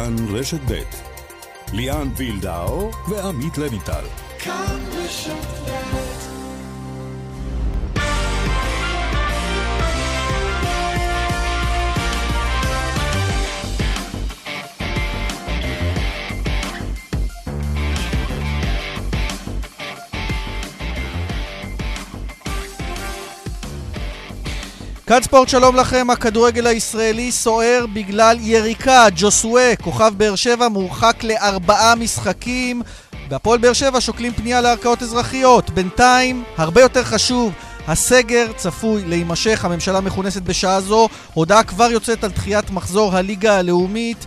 כאן רשת ב' ליאן וילדאו ועמית לויטל. כאן רשת ב' כאן ספורט שלום לכם, הכדורגל הישראלי סוער בגלל יריקה. ג'וסואה, כוכב באר שבע, מורחק לארבעה משחקים. בהפועל באר שבע שוקלים פנייה לערכאות אזרחיות. בינתיים, הרבה יותר חשוב, הסגר צפוי להימשך, הממשלה מכונסת בשעה זו. הודעה כבר יוצאת על דחיית מחזור הליגה הלאומית.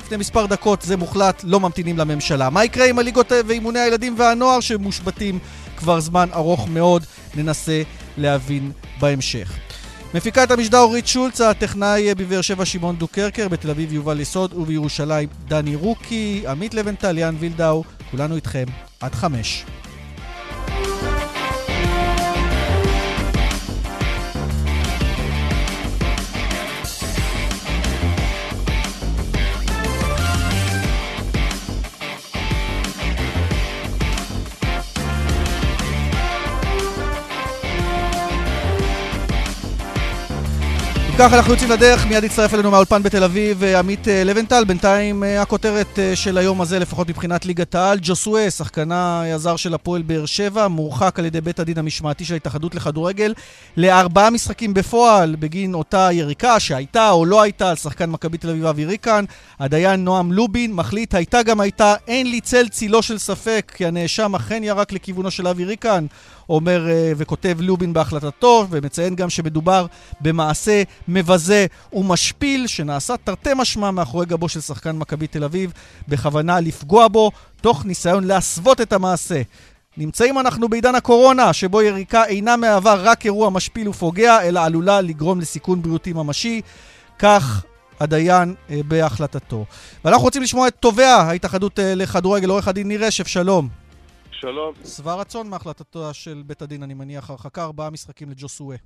לפני מספר דקות זה מוחלט, לא ממתינים לממשלה. מה יקרה עם הליגות ואימוני הילדים והנוער שמושבתים כבר זמן ארוך מאוד? ננסה להבין בהמשך. מפיקה את המשדר אורית שולץ, הטכנאי בבאר שבע שמעון דוקרקר, בתל אביב יובל יסוד ובירושלים דני רוקי, עמית לבנטל, יאן וילדאו, כולנו איתכם עד חמש. ככה אנחנו יוצאים לדרך, מיד יצטרף אלינו מהאולפן בתל אביב עמית אה, לבנטל. בינתיים אה, הכותרת אה, של היום הזה, לפחות מבחינת ליגת העל, ג'וסואה, שחקנה הזר של הפועל באר שבע, מורחק על ידי בית הדין המשמעתי של ההתאחדות לכדורגל לארבעה משחקים בפועל בגין אותה יריקה שהייתה או לא הייתה על שחקן מכבי תל אביב אבי ריקן. הדיין נועם לובין מחליט, הייתה גם הייתה, אין לי צל צילו של ספק, כי הנאשם אכן ירק לכיוונו של אבי ריקן. אומר וכותב לובין בהחלטתו, ומציין גם שמדובר במעשה מבזה ומשפיל שנעשה תרתי משמע מאחורי גבו של שחקן מכבי תל אביב בכוונה לפגוע בו, תוך ניסיון להסוות את המעשה. נמצאים אנחנו בעידן הקורונה, שבו יריקה אינה מהווה רק אירוע משפיל ופוגע, אלא עלולה לגרום לסיכון בריאותי ממשי. כך הדיין אה, בהחלטתו. ואנחנו רוצים לשמוע את תובע ההתאחדות אה, לכדורגל, עורך הדין ניר רשף, שלום. שלום. שבע רצון מהחלטתו של בית הדין, אני מניח, הרחקה ארבעה משחקים לג'וסואה.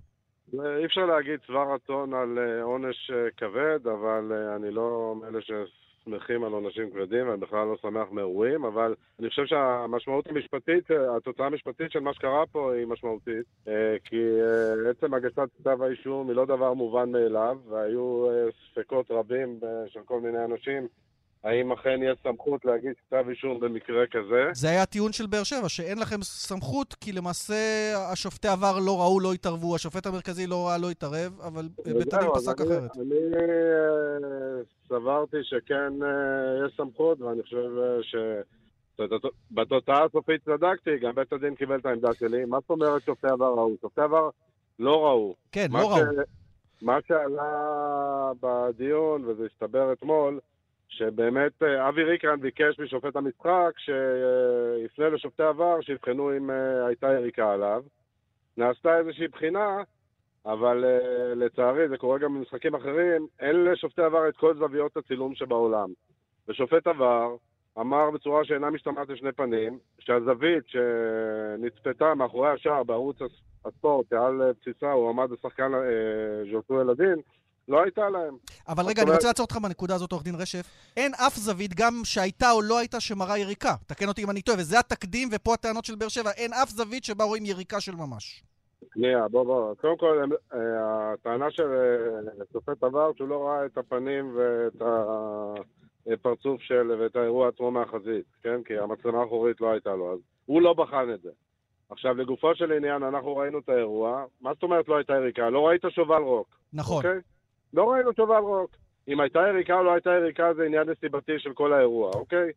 אי אפשר להגיד שבע רצון על אה, עונש אה, כבד, אבל אה, אני לא מאלה ששמחים על עונשים כבדים, ואני בכלל לא שמח מאירועים, אבל אני חושב שהמשמעות המשפטית, התוצאה המשפטית של מה שקרה פה היא משמעותית, כי עצם הגשת כתב האישום היא לא דבר מובן מאליו, והיו ספקות רבים של כל מיני אנשים האם אכן יש סמכות להגיש כתב אישום במקרה כזה? זה היה הטיעון של באר שבע, שאין לכם סמכות, כי למעשה השופטי עבר לא ראו, לא התערבו, השופט המרכזי לא ראה, לא התערב, אבל בית הדין פסק אני, אחרת. אני uh, סברתי שכן uh, יש סמכות, ואני חושב uh, ש... בתוצאה הסופית צדקתי, גם בית הדין קיבל את העמדה שלי. מה זאת אומרת שופטי עבר ראו? שופטי עבר לא ראו. כן, לא ראו. מה שעלה בדיון, וזה הסתבר אתמול, שבאמת אה, אבי ריקרן ביקש משופט המשחק שיפנה לשופטי עבר שיבחנו אם אה, הייתה יריקה עליו. נעשתה איזושהי בחינה, אבל אה, לצערי, זה קורה גם במשחקים אחרים, אין לשופטי עבר את כל זוויות הצילום שבעולם. ושופט עבר אמר בצורה שאינה משתמעת לשני פנים, שהזווית שנצפתה מאחורי השער בערוץ הספורט, שעל בסיסה הוא עמד השחקן ז'וטו אלדין, לא הייתה להם. אבל רגע, אני רוצה לעצור אותך בנקודה הזאת, עורך דין רשף. אין אף זווית, גם שהייתה או לא הייתה, שמראה יריקה. תקן אותי אם אני טועה, וזה התקדים, ופה הטענות של באר שבע. אין אף זווית שבה רואים יריקה של ממש. שנייה, בוא, בוא. קודם כל, אה, הטענה של אה, שופט עבר, שהוא לא ראה את הפנים ואת הפרצוף של, ואת האירוע עצמו מהחזית, כן? כי המצלמה האחורית לא הייתה לו, אז הוא לא בחן את זה. עכשיו, לגופו של עניין, אנחנו ראינו את האירוע. מה זאת אומרת לא הייתה יריקה? לא ראית שובל רוק. נכון. אוקיי? לא ראינו שובל רוק. אם הייתה יריקה או לא הייתה יריקה זה עניין נסיבתי של כל האירוע, אוקיי?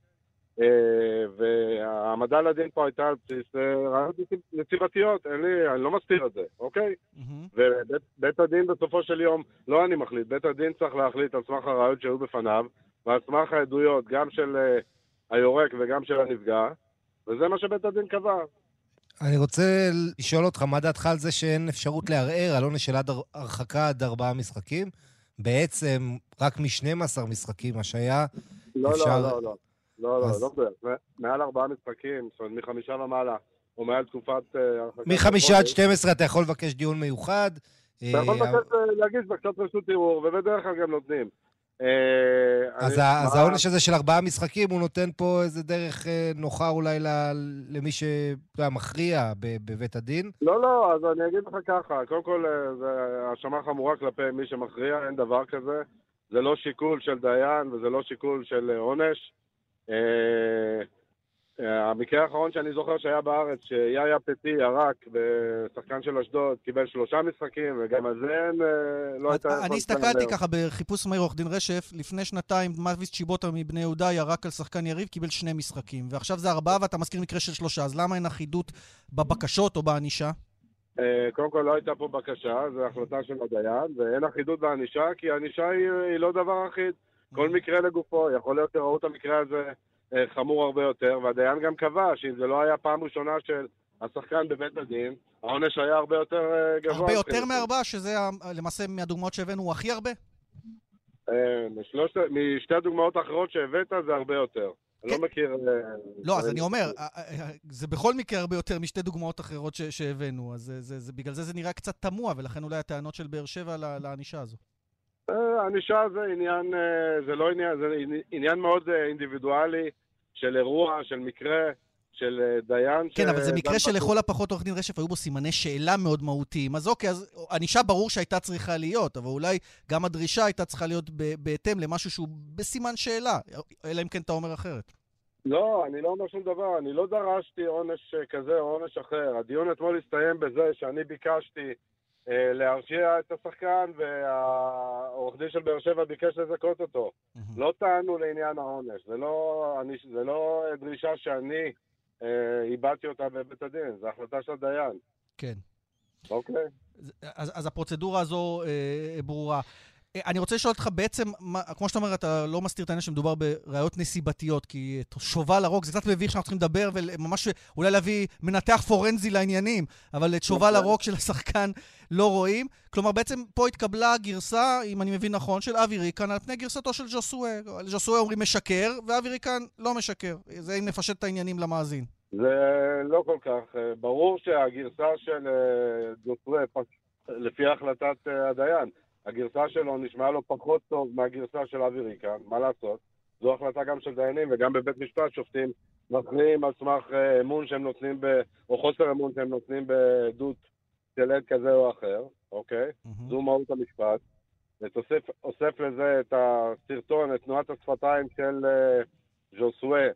אה, והעמדה לדין פה הייתה על בסיס אה, רעיונות נסיבתיות, אין לי, אני לא מסתיר את זה, אוקיי? ובית הדין בסופו של יום, לא אני מחליט, בית הדין צריך להחליט על סמך הראיות שהיו בפניו, ועל סמך העדויות גם של אה, היורק וגם של הנפגע, וזה מה שבית הדין קבע. אני רוצה לשאול אותך, מה דעתך על זה שאין אפשרות לערער על עונש של עד הרחקה עד ארבעה משחקים? בעצם רק מ-12 משחקים השעיה לא, אפשר... לא, לא, לא. לא, לא, אז... לא, לא, מעל ארבעה משחקים, זאת אומרת, מחמישה ומעלה, או מעל תקופת אה. מחמישה עד 12 אתה יכול לבקש דיון מיוחד. אתה יכול לבקש, אה, להגיש בקשת רשות ערעור, ובדרך כלל גם נותנים. אז, אני, אז מה... העונש הזה של ארבעה משחקים, הוא נותן פה איזה דרך אה, נוחה אולי למי שמכריע בבית הדין? לא, לא, אז אני אגיד לך ככה, קודם כל, אה, זו האשמה חמורה כלפי מי שמכריע, אין דבר כזה. זה לא שיקול של דיין וזה לא שיקול של עונש. אה, המקרה האחרון שאני זוכר שהיה בארץ, שיאיה פטי ירק בשחקן של אשדוד, קיבל שלושה משחקים, וגם על זה אה, לא הייתה... אני הסתכלתי ככה בחיפוש מהיר עורך דין רשף, לפני שנתיים מאביס צ'יבוטה מבני יהודה ירק על שחקן יריב, קיבל שני משחקים, ועכשיו זה ארבעה ואתה מזכיר מקרה של שלושה, אז למה אין אחידות בבקשות או בענישה? אה, קודם כל לא הייתה פה בקשה, זו החלטה של הדיין, ואין אחידות בענישה, כי הענישה היא, היא לא דבר אחיד. כל mm-hmm. מקרה לגופו, יכול להיות שראו את המקרה הזה חמור הרבה יותר, והדיין גם קבע שאם זה לא היה פעם ראשונה של השחקן בבית הדין, העונש היה הרבה יותר אה, גבוה. הרבה יותר מארבע, שזה למעשה מהדוגמאות שהבאנו הכי הרבה? אה, משתי הדוגמאות האחרות שהבאת זה הרבה יותר. אני לא כן. מכיר... לא, אז אני אומר, זה בכל מקרה הרבה יותר משתי דוגמאות אחרות שהבאנו, אז בגלל זה זה נראה קצת תמוה, ולכן אולי הטענות של באר שבע לענישה הזו. הענישה זה עניין, זה לא עניין, זה עניין מאוד אינדיבידואלי. של אירוע, של מקרה, של אה, דיין. כן, אבל זה מקרה שלכל הפחות עורך דין רשף היו בו סימני שאלה מאוד מהותיים. אז אוקיי, אז ענישה ברור שהייתה צריכה להיות, אבל אולי גם הדרישה הייתה צריכה להיות בהתאם למשהו שהוא בסימן שאלה, אלא אם כן אתה אומר אחרת. לא, אני לא אומר שום דבר, אני לא דרשתי עונש כזה או עונש אחר. הדיון אתמול הסתיים בזה שאני ביקשתי אה, להרשיע את השחקן, והעורך דין של באר שבע ביקש לזכות אותו. לא טענו לעניין העונש, זה לא, אני, זה לא דרישה שאני אה, איבדתי אותה בבית הדין, זו החלטה של הדיין. כן. אוקיי. אז, אז הפרוצדורה הזו אה, ברורה. אני רוצה לשאול אותך בעצם, מה, כמו שאתה אומר, אתה לא מסתיר את העניין שמדובר בראיות נסיבתיות, כי שובל הרוק, זה קצת מביך שאנחנו צריכים לדבר וממש אולי להביא מנתח פורנזי לעניינים, אבל את שובל נכון. הרוק של השחקן לא רואים. כלומר, בעצם פה התקבלה גרסה, אם אני מבין נכון, של אבי ריקן על פני גרסתו של ג'וסואה. ג'וסואה אומרים משקר, ואבי ריקן לא משקר. זה אם נפשט את העניינים למאזין. זה לא כל כך. ברור שהגרסה של אה, ג'וסואה, לפי החלטת אה, הדיין, הגרסה שלו נשמעה לו פחות טוב מהגרסה של אבי ריקן, מה לעשות? זו החלטה גם של דיינים וגם בבית משפט שופטים מכריעים על סמך אה, אמון שהם נותנים, ב, או חוסר אמון שהם נותנים בעדות של עד כזה או אחר, אוקיי? Mm-hmm. זו מהות המשפט. ותוסף לזה את הסרטון, את תנועת השפתיים של uh, ז'וסואה,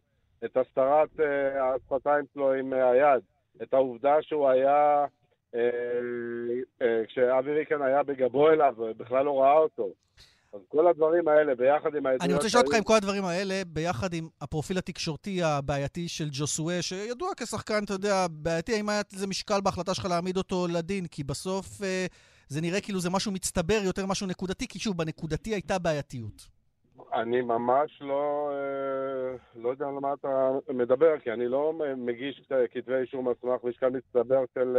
את הסתרת uh, השפתיים שלו עם uh, היד, את העובדה שהוא היה כשאבי ריקן היה בגבו אליו, בכלל לא ראה אותו. אז כל הדברים האלה, ביחד עם העדויות... אני רוצה לשאול אותך עם כל הדברים האלה, ביחד עם הפרופיל התקשורתי הבעייתי של ג'וסואה, שידוע כשחקן, אתה יודע, בעייתי, האם היה איזה משקל בהחלטה שלך להעמיד אותו לדין? כי בסוף אה, זה נראה כאילו זה משהו מצטבר יותר משהו נקודתי, כי שוב, בנקודתי הייתה בעייתיות. אני ממש לא, לא יודע על מה אתה מדבר, כי אני לא מגיש כתבי אישום על סמך משקל מצטבר של...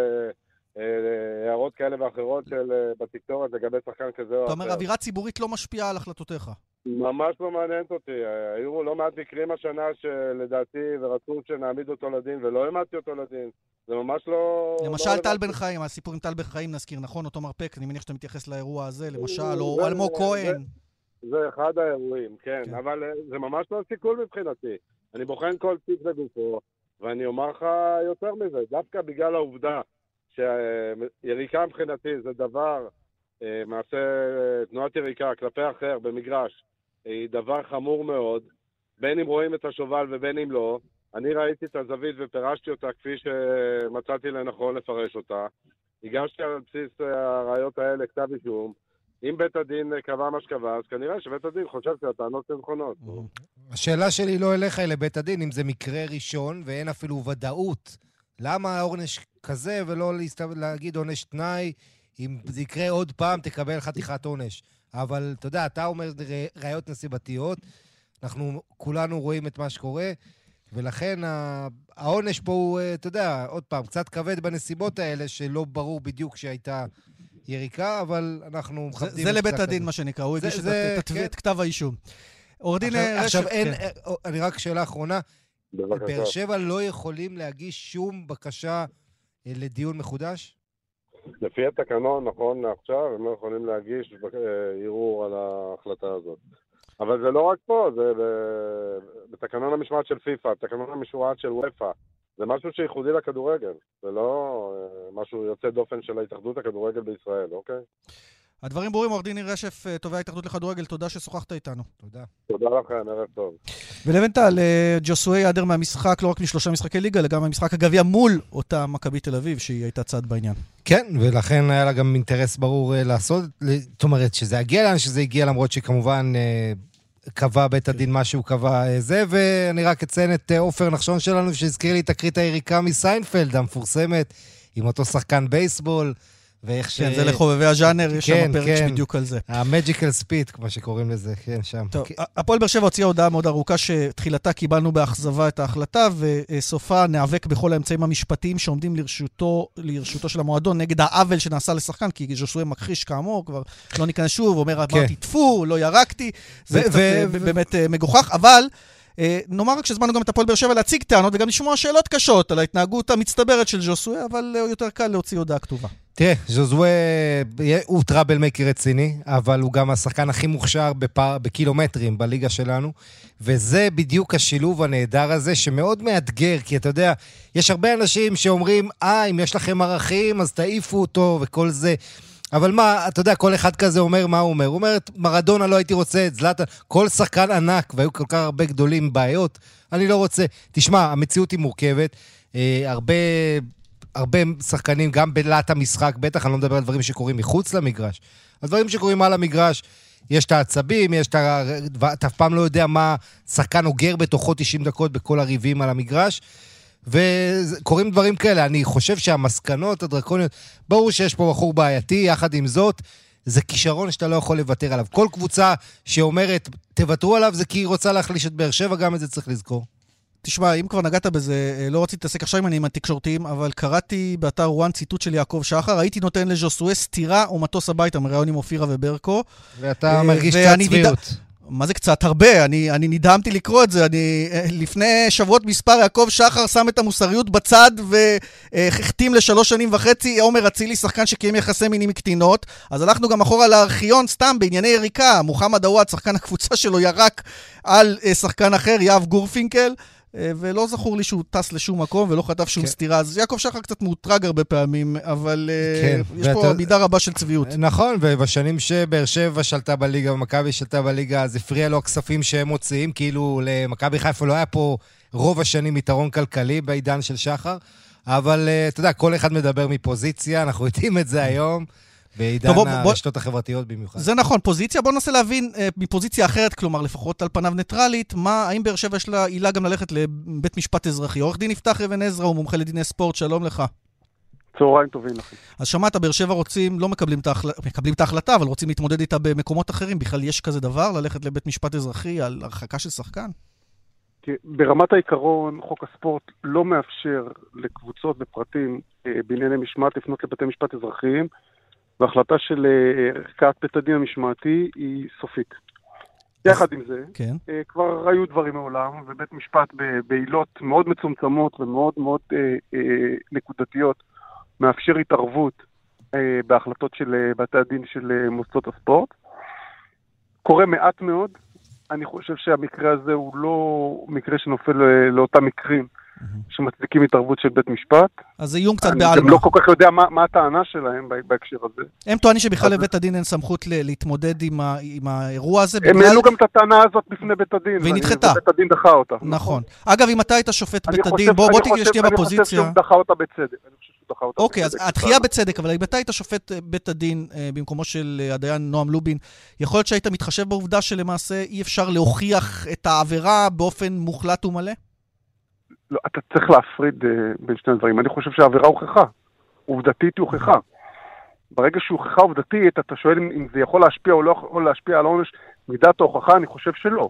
אה, הערות כאלה ואחרות של אה, בתקשורת לגבי שחקן כזה או אחר. אתה אומר, אווירה ציבורית לא משפיעה על החלטותיך. ממש לא מעניינת אותי. היו לא מעט מקרים השנה שלדעתי, ורצו שנעמיד אותו לדין, ולא העמדתי אותו לדין. זה ממש לא... למשל לא טל בן חיים, הסיפור עם טל בן חיים נזכיר, נכון? אותו מרפק, אני מניח שאתה מתייחס לאירוע הזה, למשל, או אלמוג כהן. זה אחד האירועים, כן, כן, אבל אה, זה ממש לא סיכול מבחינתי. אני בוחן כל תיק לגופו, ואני אומר לך יותר מזה, דווקא בגלל העובדה שיריקה מבחינתי זה דבר, אה, מעשה תנועת יריקה כלפי אחר במגרש, היא דבר חמור מאוד, בין אם רואים את השובל ובין אם לא. אני ראיתי את הזווית ופירשתי אותה כפי שמצאתי לנכון לפרש אותה. הגשתי על בסיס הראיות האלה כתב אישום. אם בית הדין קבע מה שקבע, אז כנראה שבית הדין חושב שהטענות הן נכונות. השאלה שלי לא אליך, אלא בית הדין, אם זה מקרה ראשון ואין אפילו ודאות למה עונש כזה ולא להגיד עונש תנאי? אם זה יקרה עוד פעם, תקבל חתיכת עונש. אבל אתה יודע, אתה אומר ראיות נסיבתיות, אנחנו כולנו רואים את מה שקורה, ולכן העונש פה הוא, אה, אתה יודע, עוד פעם, קצת כבד בנסיבות האלה, שלא ברור בדיוק שהייתה יריקה, אבל אנחנו מכבדים... זה לבית הדין, מה שנקרא, הוא הגיש את כן. כתב האישום. עורך דין רשף... עכשיו, אין, כן. אה, אני רק שאלה אחרונה. באר שבע לא יכולים להגיש שום בקשה אה, לדיון מחודש? לפי התקנון, נכון לעכשיו, הם לא יכולים להגיש אה, ערעור על ההחלטה הזאת. אבל זה לא רק פה, זה בתקנון המשמעת של פיפ"א, בתקנון המשמעת של וופ"א. זה משהו שייחודי לכדורגל, זה לא אה, משהו יוצא דופן של ההתאחדות הכדורגל בישראל, אוקיי? הדברים ברורים, עורך דין ניר רשף, אה, תובע ההתאחדות לכדורגל, תודה ששוחחת איתנו. תודה. תודה לכם, ערב טוב. ולבנטל, אה, ג'וסואי ייעדר מהמשחק לא רק משלושה משחקי ליגה, אלא גם מהמשחק הגביע מול אותה מכבי תל אביב, שהיא הייתה צד בעניין. כן, ולכן היה לה גם אינטרס ברור לעשות, זאת אומרת, שזה יגיע לאן שזה הגיע, למרות שכמובן קבע בית הדין מה שהוא קבע זה, ואני רק אציין את עופר נחשון שלנו, שהזכיר לי תקרית היריקה מסיינפלד המפורסמת, עם אותו שחקן בייסבול. ואיך ש... כן, זה לחובבי הז'אנר, יש כן, שם פרק כן. שבדיוק על זה. ה magical spit, כמו שקוראים לזה, כן, שם. טוב, הפועל באר שבע הוציאה הודעה מאוד ארוכה, שתחילתה קיבלנו באכזבה את ההחלטה, וסופה ניאבק בכל האמצעים המשפטיים שעומדים לרשותו, לרשותו של המועדון נגד העוול שנעשה לשחקן, כי ז'וסוי מכחיש כאמור, כבר לא ניכנס שוב, אומר, כן. אמרתי טפו, לא ירקתי, זה קצת אה, באמת אה, מגוחך, אבל... אה, נאמר רק שהזמנו גם את הפועל באר שבע להציג טענות וגם לשמוע שאלות קשות על ההתנהגות המצטברת של ז'וסוי, אבל יותר קל להוציא הודעה כתובה. תראה, ז'וזווה הוא טראבל מייקר רציני, אבל הוא גם השחקן הכי מוכשר בפר, בקילומטרים בליגה שלנו, וזה בדיוק השילוב הנהדר הזה, שמאוד מאתגר, כי אתה יודע, יש הרבה אנשים שאומרים, אה, אם יש לכם ערכים, אז תעיפו אותו וכל זה. אבל מה, אתה יודע, כל אחד כזה אומר מה הוא אומר. הוא אומר, מרדונה לא הייתי רוצה, את זלאטה, כל שחקן ענק, והיו כל כך הרבה גדולים בעיות, אני לא רוצה. תשמע, המציאות היא מורכבת. אה, הרבה הרבה שחקנים, גם בלהט המשחק, בטח אני לא מדבר על דברים שקורים מחוץ למגרש. הדברים שקורים על המגרש, יש את העצבים, יש את ה... אתה אף פעם לא יודע מה שחקן אוגר בתוכו 90 דקות בכל הריבים על המגרש. וקורים דברים כאלה. אני חושב שהמסקנות הדרקוניות, ברור שיש פה בחור בעייתי, יחד עם זאת, זה כישרון שאתה לא יכול לוותר עליו. כל קבוצה שאומרת, תוותרו עליו, זה כי היא רוצה להחליש את באר שבע, גם את זה צריך לזכור. תשמע, אם כבר נגעת בזה, אה, לא רציתי להתעסק עכשיו עם העניינים התקשורתיים, אבל קראתי באתר וואן ציטוט של יעקב שחר, הייתי נותן לז'וסואה סטירה ומטוס הביתה מראיון עם אופירה וברקו. ואתה אה, מרגיש קצת צביעות. מה זה קצת? הרבה. אני, אני נדהמתי לקרוא את זה. אני, אה, לפני שבועות מספר, יעקב שחר שם את המוסריות בצד והחתים לשלוש שנים וחצי עומר אצילי, שחקן שקיים יחסי מינים מקטינות. אז הלכנו גם אחורה לארכיון, סתם בענייני יריקה. מוחמד עוואד, שחקן הקבוצה שלו, ירק על שחקן אחר, יהב גורפינקל. אה, ולא זכור לי שהוא טס לשום מקום ולא חטף שום כן. סטירה. אז יעקב שחר קצת מאותרג הרבה פעמים, אבל אה, כן. יש ואתה... פה מידה רבה של צביעות. נכון, ובשנים שבאר שבע שלטה בליגה ומכבי שלטה בליגה, אז הפריע לו הכספים שהם מוציאים, כאילו למכבי חיפה לא היה פה רוב השנים יתרון כלכלי בעידן של שחר. אבל אה, אתה יודע, כל אחד מדבר מפוזיציה, אנחנו יודעים את זה היום. בעידן בוא, הרשתות בוא, החברתיות במיוחד. זה נכון, פוזיציה. בואו ננסה להבין אה, מפוזיציה אחרת, כלומר, לפחות על פניו ניטרלית, מה, האם באר שבע יש לה עילה גם ללכת לבית משפט אזרחי? עורך דין יפתח אבן עזרא הוא מומחה לדיני ספורט, שלום לך. צהריים טובים לכם. אז שמעת, באר שבע רוצים, לא מקבלים את, ההחל... מקבלים את ההחלטה, אבל רוצים להתמודד איתה במקומות אחרים. בכלל יש כזה דבר, ללכת לבית משפט אזרחי על הרחקה של שחקן? ברמת העיקרון, חוק הספורט לא מאפשר לקבוצות ופרטים אה, בענייני משמעת לפנות לבתי משפט אזרחיים. וההחלטה של אה, ערכאת בית הדין המשמעתי היא סופית. יחד עם זה, כן. אה, כבר היו דברים מעולם, ובית משפט בעילות מאוד מצומצמות ומאוד מאוד אה, נקודתיות מאפשר התערבות בהחלטות של בתי הדין של מוסדות הספורט. קורה מעט מאוד, אני חושב שהמקרה הזה הוא לא מקרה שנופל לאותם מקרים שמצדיקים התערבות של בית משפט. אז זה איום קצת בעלמא. אני גם לא כל כך יודע מה, מה הטענה שלהם בהקשר הזה. הם טוענים שבכלל לבית הדין אין סמכות להתמודד עם, ה, עם האירוע הזה. הם העלו גם את הטענה הזאת בפני בית הדין. והיא נדחתה. ובית הדין דחה אותה. נכון. אגב, אם אתה היית שופט בית הדין, בוא, בוא תהיה בפוזיציה. אני חושב שהוא דחה אותה בצדק. אוקיי, אז התחייה בצדק, אבל אם אתה היית שופט אה, בית הדין אה, במקומו של אה, הדיין נועם לובין, יכול להיות שהיית מתחשב בעובדה שלמעשה אי אפשר להוכיח את העבירה באופן מוחלט ומלא? לא, אתה צריך להפריד uh, בין שני הדברים. אני חושב שהעבירה הוכחה. עובדתית היא הוכחה. ברגע שהיא הוכחה עובדתית, אתה שואל אם, אם זה יכול להשפיע או לא יכול להשפיע על העונש, מידת ההוכחה, אני חושב שלא.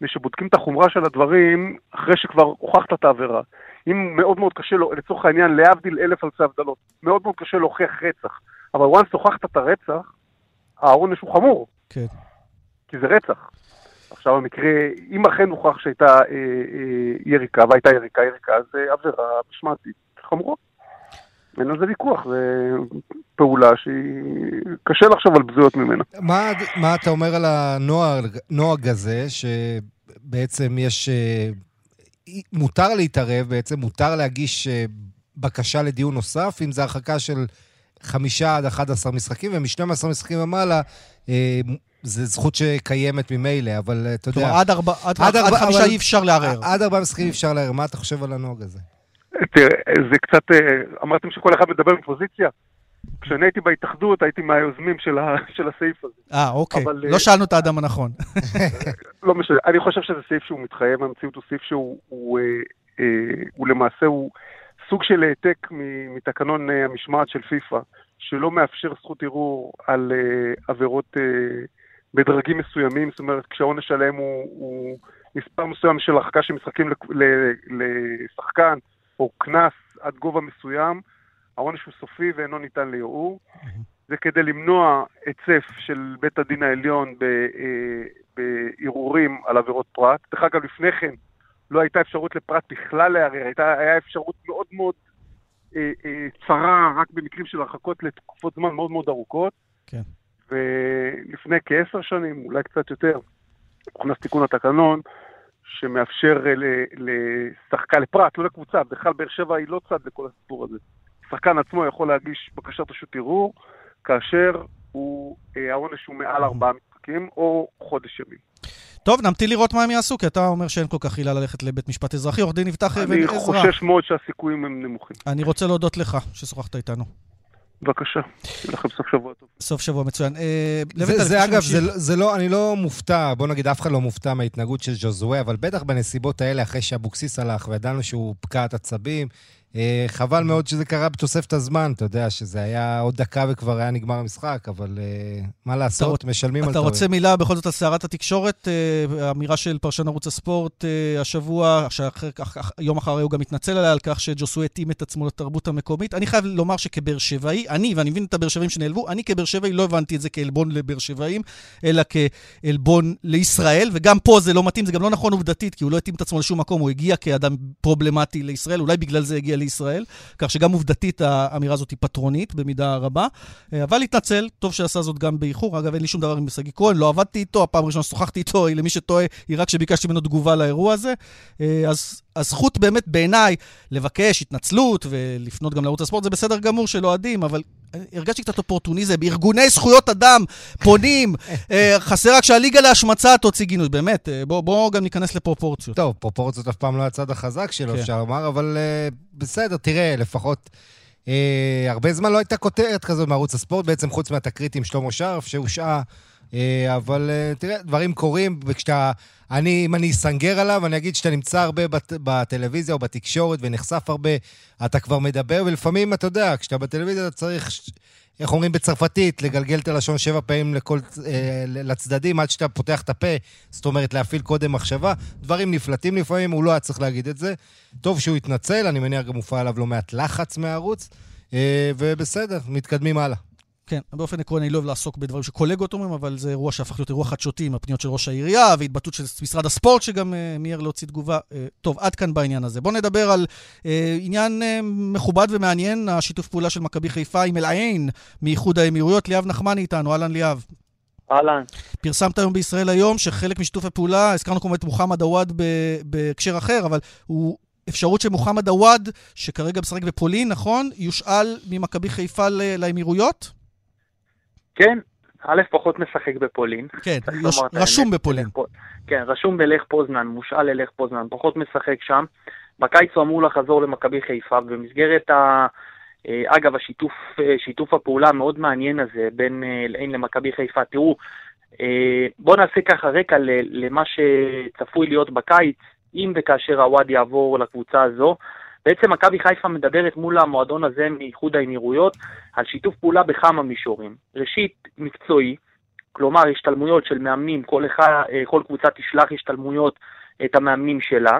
מי שבודקים את החומרה של הדברים, אחרי שכבר הוכחת את העבירה. אם מאוד מאוד קשה לו, לצורך העניין, להבדיל אלף אלפי הבדלות, מאוד מאוד קשה להוכיח רצח. אבל once הוכחת את הרצח, העונש הוא חמור. כן. כי זה רצח. עכשיו המקרה, אם אכן הוכח שהייתה אה, אה, יריקה, והייתה יריקה, יריקה, זה עבירה משמעתית חמורה. אין על זה ויכוח, זו פעולה שהיא... קשה לחשוב על בזויות ממנה. מה, מה אתה אומר על הנוהג הזה, שבעצם יש... אה, מותר להתערב, בעצם מותר להגיש אה, בקשה לדיון נוסף, אם זה הרחקה של חמישה עד 11 משחקים, ומ-12 משחקים ומעלה, אה, זו זכות שקיימת ממילא, אבל אתה יודע... כלומר, עד, ארבע, עד, עד, עד חמישה אי אפשר לערער. עד ארבעה משחקים אי אפשר לערער. מה אתה חושב על הנוהג הזה? תראה, זה קצת... אמרתם שכל אחד מדבר מפוזיציה? כשאני הייתי בהתאחדות, הייתי מהיוזמים של, ה, של הסעיף הזה. אה, אוקיי. אבל, לא שאלנו את האדם הנכון. לא משנה. אני חושב שזה סעיף שהוא מתחייב, המציאות הוא סעיף שהוא הוא, אה, אה, הוא למעשה, הוא סוג של העתק מתקנון אה, המשמעת של פיפ"א, שלא מאפשר זכות ערעור על אה, עבירות אה, בדרגים מסוימים, זאת אומרת, כשהעונש עליהם הוא, הוא מספר מסוים של הרחקה של משחקים לשחקן, או קנס עד גובה מסוים, העונש הוא סופי ואינו ניתן לערעור. זה כדי למנוע היצף של בית הדין העליון אה, בערעורים על עבירות פרט. דרך אגב, לפני כן לא הייתה אפשרות לפרט בכלל לערער, הייתה אפשרות מאוד מאוד אה, אה, צרה רק במקרים של הרחקות לתקופות זמן מאוד מאוד ארוכות. כן. ולפני כעשר שנים, אולי קצת יותר, הוכנס תיקון התקנון, שמאפשר לשחקן, לפרט, לא לקבוצה, בכלל באר שבע היא לא צד לכל הסיפור הזה. השחקן עצמו יכול להגיש בקשת רשות ערעור, כאשר הוא, אה, העונש הוא מעל ארבעה משחקים או חודש ימים. טוב, נמתין לראות מה הם יעשו, כי אתה אומר שאין כל כך עילה ללכת לבית משפט אזרחי. עורך דין יפתח אבן עזרא. אני חושש מאוד שהסיכויים הם נמוכים. אני רוצה להודות לך ששוחחת איתנו. בבקשה, שיהיה לכם סוף שבוע טוב. סוף שבוע מצוין. אה, זה, זה אגב, זה, זה לא, אני לא מופתע, בוא נגיד, אף אחד לא מופתע מההתנהגות של ז'וזואה, אבל בטח בנסיבות האלה, אחרי שאבוקסיס הלך וידענו שהוא פקעת עצבים, אה, חבל מאוד שזה קרה בתוספת הזמן, אתה יודע, שזה היה עוד דקה וכבר היה נגמר המשחק, אבל אה, מה לעשות, משלמים על טעות. אתה רוצה מילה בכל זאת על סערת התקשורת? אה, אמירה של פרשן ערוץ הספורט השבוע, שיום אחרי הוא גם התנצל עליה על כך שג'וסו התאים את עצמו לתרבות המקומית. אני חייב לומר שכבאר שבעי, אני, ואני מבין את הבאר שבעים שנעלבו, אני כבאר שבעי לא הבנתי את זה כעלבון לבאר שבעים, אלא כעלבון לישראל, וגם פה זה לא מתאים, זה גם לא נכון עובדתית, כי הוא לא התאים את עצמו לשום מקום, הוא הגיע כאדם פרובלמטי לישראל, אולי בגלל זה הגיע לישראל, כך שגם עובדתית האמירה הזאת היא פטרונית במידה רבה. אה, אבל התנצל, טוב שעשה זאת גם באיחור. אגב, אין לי שום דבר עם שגיא כהן, לא עבדתי איתו, הפעם הראשונה ששוחחתי איתו, למי שטועה, היא רק שביקשתי ממנו תגובה לאירוע הזה. אה, אז הזכות באמת בעיניי לבקש התנצלות ולפנות גם לערוץ הספורט, זה בסדר גמור של אוהדים, אבל הרגשתי קצת אופורטוניזם, ארגוני זכויות אדם פונים, אה, חסר רק שהליגה להשמצה תוציא גינוי, באמת, בואו בוא גם ניכנס לפרופורציות. טוב, פרופורציות אף פעם לא הצד החזק שלו, כן. אפשר לומר, אבל uh, בסדר, תראה, לפחות... הרבה זמן לא הייתה כותרת כזאת מערוץ הספורט, בעצם חוץ מהתקרית עם שלמה שרף, שהושעה אה, אבל אה, תראה, דברים קורים, וכשאתה... אני, אם אני אסנגר עליו, אני אגיד שאתה נמצא הרבה בת, בטלוויזיה או בתקשורת ונחשף הרבה, אתה כבר מדבר, ולפעמים, אתה יודע, כשאתה בטלוויזיה אתה צריך, איך אומרים בצרפתית, לגלגל את הלשון שבע פעמים לכל, אה, לצדדים עד שאתה פותח את הפה, זאת אומרת, להפעיל קודם מחשבה. דברים נפלטים לפעמים, הוא לא היה צריך להגיד את זה. טוב שהוא התנצל, אני מניח גם הופע עליו לא מעט לחץ מהערוץ, ובסדר, מתקדמים הלאה. כן, באופן עקרוני אני לא אוהב לעסוק בדברים שקולגות אומרים, אבל זה אירוע שהפך להיות אירוע חדשותי עם הפניות של ראש העירייה והתבטאות של משרד הספורט שגם uh, מיהר להוציא תגובה. Uh, טוב, עד כאן בעניין הזה. בואו נדבר על uh, עניין uh, מכובד ומעניין, השיתוף פעולה של מכבי חיפה עם אל-עין מאיחוד האמירויות. ליאב נחמני איתנו, אהלן ליאב. אהלן. פרסמת היום בישראל היום שחלק משיתוף הפעולה, הזכרנו כמובן את מוחמד עוואד בהקשר אחר, אבל הוא אפשרות שמוחמד עוואד, שכרגע משחק בפולין, נכון? יושאל ממכבי חיפה לאמירויות? כן, א', פחות משחק בפולין. כן, יש, רשום בפולין. כן, רשום בלך פוזנן, מושאל ללך פוזנן, פחות משחק שם. בקיץ הוא אמור לחזור למכבי חיפה, במסגרת ה... אה, אגב, השיתוף, אה, שיתוף הפעולה המאוד מעניין הזה בין אה, למכבי חיפה. תראו, בואו נעשה ככה רקע למה שצפוי להיות בקיץ, אם וכאשר הוואד יעבור לקבוצה הזו. בעצם מכבי חיפה מדברת מול המועדון הזה מאיחוד האמירויות על שיתוף פעולה בכמה מישורים. ראשית, מקצועי, כלומר השתלמויות של מאמנים, כל, אחד, אה, כל קבוצה תשלח השתלמויות את המאמנים שלה.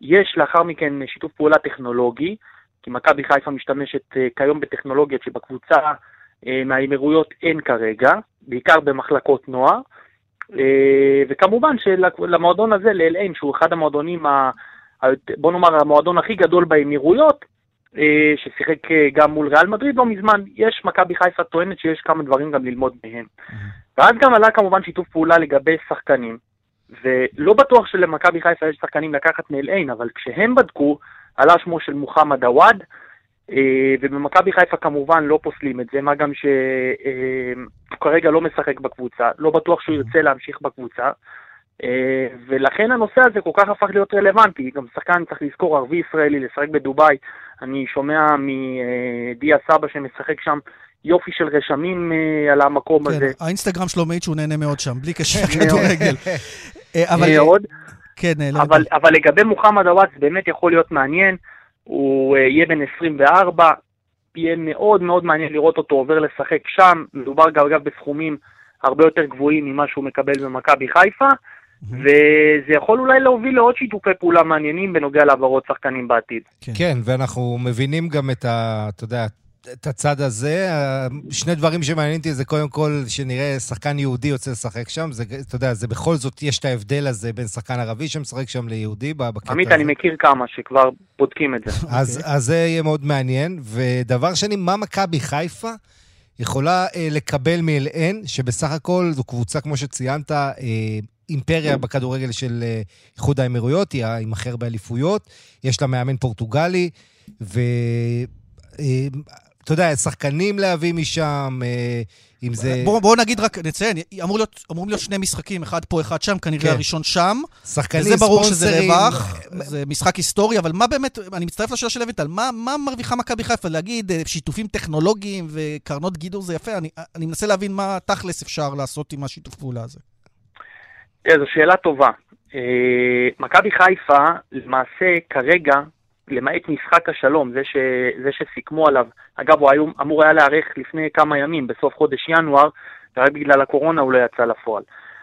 יש לאחר מכן שיתוף פעולה טכנולוגי, כי מכבי חיפה משתמשת אה, כיום בטכנולוגיות שבקבוצה אה, מהאמירויות אין כרגע, בעיקר במחלקות נוער. וכמובן שלמועדון הזה, לאל-עין, שהוא אחד המועדונים בוא נאמר, המועדון הכי גדול באמירויות, אה, ששיחק אה, גם מול ריאל מדריד לא מזמן, יש, מכבי חיפה טוענת שיש כמה דברים גם ללמוד מהם. ואז גם עלה כמובן שיתוף פעולה לגבי שחקנים, ולא בטוח שלמכבי חיפה יש שחקנים לקחת מאל עין, אבל כשהם בדקו, עלה שמו של מוחמד עוואד, אה, ובמכבי חיפה כמובן לא פוסלים את זה, מה גם שהוא כרגע לא משחק בקבוצה, לא בטוח שהוא ירצה להמשיך בקבוצה. אה, ולכן הנושא הזה כל כך הפך להיות רלוונטי. גם שחקן צריך לזכור, ערבי ישראלי, לשחק בדובאי. אני שומע מדיה סבא שמשחק שם יופי של רשמים אה, על המקום כן, הזה. האינסטגרם שלו מעיד שהוא נהנה מאוד שם, בלי קשר לכדורגל. אה, אבל... מאוד. כן, אבל, אבל לגבי מוחמד עוואץ באמת יכול להיות מעניין. הוא יהיה בן 24, יהיה מאוד מאוד מעניין לראות אותו עובר לשחק שם. מדובר גם אגב בסכומים הרבה יותר גבוהים ממה שהוא מקבל במכבי חיפה. וזה יכול אולי להוביל לעוד שיתופי פעולה מעניינים בנוגע להעברות שחקנים בעתיד. כן. כן, ואנחנו מבינים גם את ה... אתה יודע, את הצד הזה. שני דברים שמעניינים אותי זה קודם כל שנראה שחקן יהודי יוצא לשחק שם. זה, אתה יודע, זה בכל זאת, יש את ההבדל הזה בין שחקן ערבי שמשחק שם ליהודי בקטע הזה. עמית, אני מכיר כמה שכבר בודקים את זה. אז, okay. אז זה יהיה מאוד מעניין. ודבר שני, מה מכבי חיפה יכולה אה, לקבל מאל-אן, שבסך הכל זו קבוצה, כמו שציינת, אה, אימפריה בכדורגל של אה, איחוד האמירויות, היא עם הכי הרבה אליפויות, יש לה מאמן פורטוגלי, ואתה אה, יודע, שחקנים להביא משם, אה, אם זה... בואו בוא נגיד רק, נציין, אמור להיות, אמורים להיות שני משחקים, אחד פה, אחד שם, כנראה כן. הראשון שם. שחקנים, ספונסרים. וזה ברור שזה רווח, זה משחק היסטורי, אבל מה באמת, אני מצטרף לשאלה של לוינטל, מה, מה מרוויחה מכבי חיפה? להגיד שיתופים טכנולוגיים וקרנות גידור זה יפה, אני, אני מנסה להבין מה תכלס אפשר לעשות עם השיתוף פעולה הזה. תראה, זו שאלה טובה. אה, מכבי חיפה, למעשה, כרגע, למעט משחק השלום, זה, ש, זה שסיכמו עליו, אגב, הוא היום, אמור היה להיערך לפני כמה ימים, בסוף חודש ינואר, ורק בגלל הקורונה הוא לא יצא לפועל.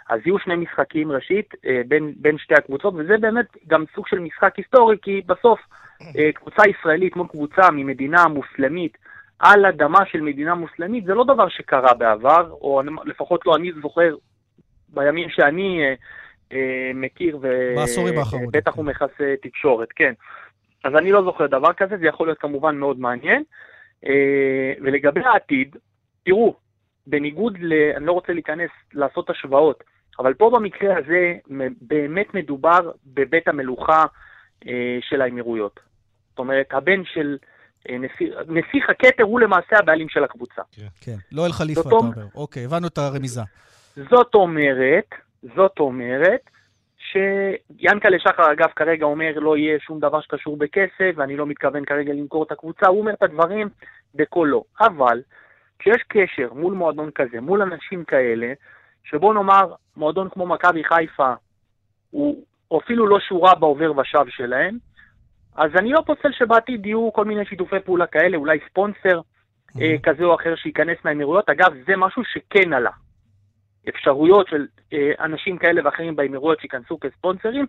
אז יהיו שני משחקים ראשית אה, בין, בין שתי הקבוצות, וזה באמת גם סוג של משחק היסטורי, כי בסוף אה, קבוצה ישראלית מול קבוצה ממדינה מוסלמית על אדמה של מדינה מוסלמית, זה לא דבר שקרה בעבר, או לפחות לא אני זוכר בימים שאני אה, אה, מכיר, ובטח הוא מכסה תקשורת, כן. אז אני לא זוכר דבר כזה, זה יכול להיות כמובן מאוד מעניין. אה, ולגבי העתיד, תראו, בניגוד ל... אני לא רוצה להיכנס, לעשות השוואות, אבל פה במקרה הזה באמת מדובר בבית המלוכה אה, של האמירויות. זאת אומרת, הבן של אה, נסיך, נסיך הכתר הוא למעשה הבעלים של הקבוצה. כן, כן. לא אל חליפה, אתה אומר. אוקיי, הבנו את הרמיזה. זאת אומרת, זאת אומרת, שיאנקלה שחר, אגב, כרגע אומר לא יהיה שום דבר שקשור בכסף, ואני לא מתכוון כרגע למכור את הקבוצה, הוא אומר את הדברים בקולו. אבל, כשיש קשר מול מועדון כזה, מול אנשים כאלה, שבוא נאמר, מועדון כמו מכבי חיפה, הוא אפילו לא שורה בעובר ושב שלהם, אז אני לא פוסל שבעתיד יהיו כל מיני שיתופי פעולה כאלה, אולי ספונסר mm-hmm. אה, כזה או אחר שייכנס מהאמירויות. אגב, זה משהו שכן עלה. אפשרויות של אה, אנשים כאלה ואחרים באמירויות שייכנסו כספונסרים,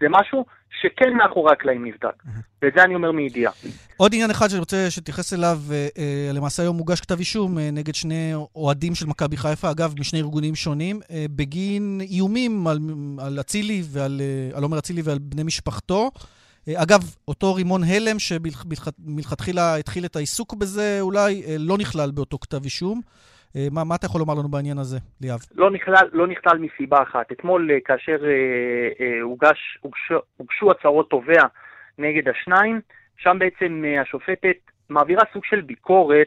זה משהו שכן מאחורי הקלעים נבדק. ואת זה אני אומר מידיעה. עוד עניין אחד שאני רוצה שתתייחס אליו, אה, אה, למעשה היום מוגש כתב אישום נגד שני אוהדים של מכבי חיפה, אגב, משני ארגונים שונים, בגין איומים על אצילי ועל, על עומר אצילי ועל בני משפחתו. אגב, אותו רימון הלם שמלכתחילה התחיל את העיסוק בזה, אולי לא נכלל באותו כתב אישום. אה, מה, מה אתה יכול לומר לנו בעניין הזה, ליאב? לא נכלל, לא נכלל מסיבה אחת. אתמול, אה, כאשר אה, אה, הוגש, הוגשו, הוגשו הצהרות תובע נגד השניים, שם בעצם אה, השופטת מעבירה סוג של ביקורת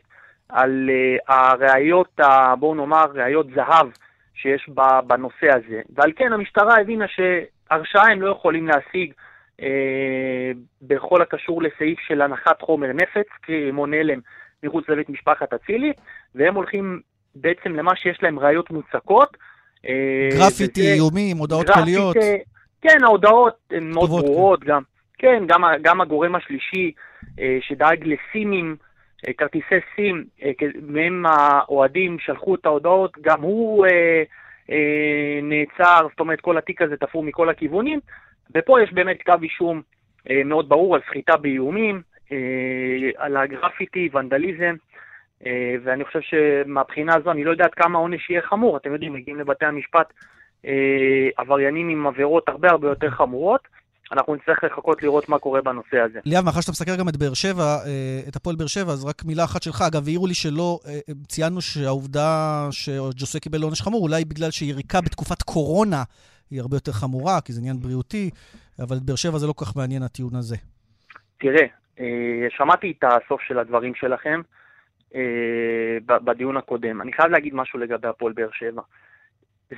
על אה, הראיות, בואו נאמר, ראיות זהב שיש בנושא הזה. ועל כן המשטרה הבינה שהרשעה הם לא יכולים להשיג אה, בכל הקשור לסעיף של הנחת חומר נפץ, קרי רימון הלם מחוץ לבית משפחת אצילי, והם הולכים בעצם למה שיש להם ראיות מוצקות. אה, גרפיטי, וזה, איומים, הודעות קוליות. כן, ההודעות הן מאוד ברורות כן. גם. כן, גם, גם הגורם השלישי אה, שדאג לסימים, אה, כרטיסי סים, מהם האוהדים שלחו את ההודעות, גם הוא נעצר, זאת אומרת כל התיק הזה תפור מכל הכיוונים, ופה יש באמת כתב אישום מאוד ברור על סחיטה באיומים, על הגרפיטי, ונדליזם, אה, ואני חושב שמבחינה הזו, אני לא יודע עד כמה העונש יהיה חמור. אתם יודעים, מגיעים לבתי המשפט אה, עבריינים עם עבירות הרבה הרבה יותר חמורות. אנחנו נצטרך לחכות לראות מה קורה בנושא הזה. ליאב, מאחר שאתה מסקר גם את באר שבע, את הפועל באר שבע, אז רק מילה אחת שלך. אגב, העירו לי שלא, ציינו שהעובדה שג'וסה קיבל עונש חמור, אולי בגלל שיריקה בתקופת קורונה היא הרבה יותר חמורה, כי זה עניין בריאותי, אבל את באר שבע זה לא כל כך מעניין הטיעון הזה. תראה, אה, שמעתי את הסוף של הדברים שלכם אה, בדיון הקודם. אני חייב להגיד משהו לגבי הפועל באר שבע.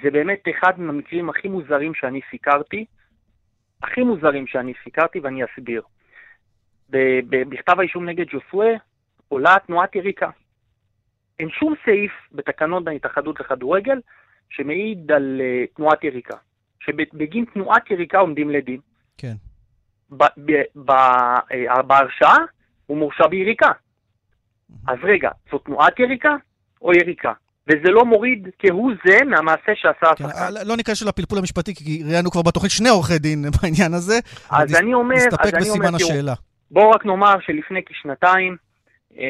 זה באמת אחד מהמקרים הכי מוזרים שאני סיקרתי, הכי מוזרים שאני סיקרתי, ואני אסביר. בכתב האישום נגד ג'וסווה עולה תנועת יריקה. אין שום סעיף בתקנון ההתאחדות לכדורגל שמעיד על uh, תנועת יריקה. שבגין תנועת יריקה עומדים לדין. כן. אה, בהרשעה הוא מורשע ביריקה. אז רגע, זו תנועת יריקה או יריקה? וזה לא מוריד כהוא זה מהמעשה שעשה כן, השחקן. לא ניכנס של הפלפול המשפטי, כי ראיינו כבר בתוכנית שני עורכי דין בעניין הזה. אז אני אומר, נסתפק בסימן השאלה. בואו רק נאמר שלפני כשנתיים, אה,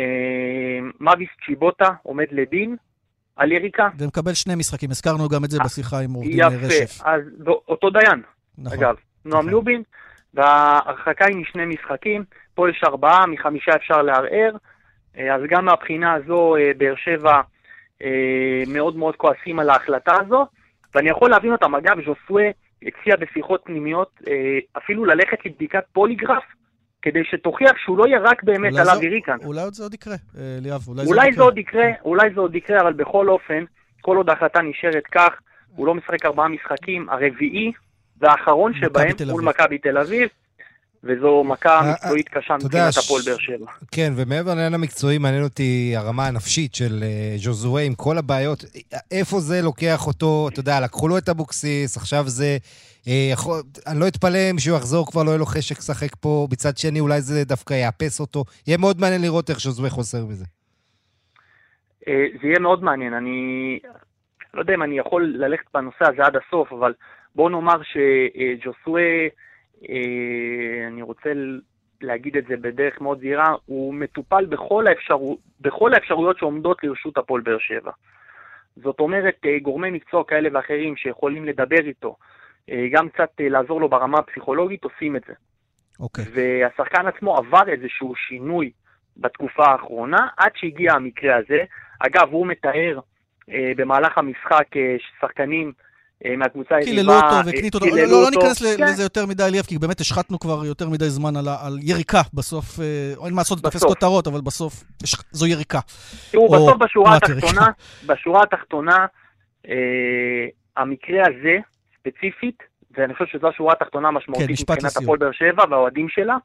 מאביס צ'יבוטה עומד לדין על יריקה. ומקבל שני משחקים, הזכרנו גם את זה בשיחה עם עורך דין רשף. יפה, אז אותו דיין, נכון, אגב, נועם נכון. לובין, וההרחקה היא משני משחקים, פה יש ארבעה, מחמישה אפשר לערער, אה, אז גם מהבחינה הזו אה, באר שבע אה, מאוד מאוד כועסים על ההחלטה הזו, ואני יכול להבין אותם. אגב, ז'וסווה הציע בשיחות פנימיות אפילו ללכת לבדיקת פוליגרף, כדי שתוכיח שהוא לא ירק באמת על אבי ריקן. אולי זה עוד יקרה, ליאב, אולי, אולי זה עוד יקרה. אולי זה עוד יקרה, אבל בכל אופן, כל עוד ההחלטה נשארת כך, הוא לא משחק ארבעה משחקים, הרביעי והאחרון שבהם מול מכבי תל אביב. וזו מכה אה, מקצועית קשה מבחינת הפועל באר שבע. כן, ומעבר לעניין המקצועי, מעניין אותי הרמה הנפשית של אה, ז'וזואה עם כל הבעיות. איפה זה לוקח אותו, אתה יודע, לקחו לו את אבוקסיס, עכשיו זה... אה, יכול, אני לא אתפלא אם שהוא יחזור כבר לא יהיה לו חשק לשחק פה, מצד שני אולי זה דווקא יאפס אותו. יהיה מאוד מעניין לראות איך ז'וזואה חוסר מזה. זה יהיה מאוד מעניין. אני לא יודע אם אני יכול ללכת בנושא הזה עד הסוף, אבל בואו נאמר שג'וסווה, אה, אני רוצה להגיד את זה בדרך מאוד זהירה, הוא מטופל בכל, האפשר... בכל האפשרויות שעומדות לרשות הפועל באר שבע. זאת אומרת, אה, גורמי מקצוע כאלה ואחרים שיכולים לדבר איתו, אה, גם קצת לעזור לו ברמה הפסיכולוגית, עושים את זה. אוקיי. Okay. והשחקן עצמו עבר איזשהו שינוי בתקופה האחרונה, עד שהגיע המקרה הזה. אגב, הוא מתאר אה, במהלך המשחק אה, שחקנים אה, מהקבוצה היריבה... קיללו אותו והקניט אותו. לא, לא ניכנס כן. לזה יותר מדי, ליאב, כי באמת השחטנו כבר יותר מדי זמן על, על יריקה. בסוף, אין מה לעשות, תופס כותרות, אבל בסוף יש, זו יריקה. תראו, בסוף בשורה התחתונה, בשורה התחתונה, אה, המקרה הזה, ספציפית, ואני חושב שזו השורה התחתונה המשמעותית כן, מבחינת הפועל באר שבע והאוהדים שלה,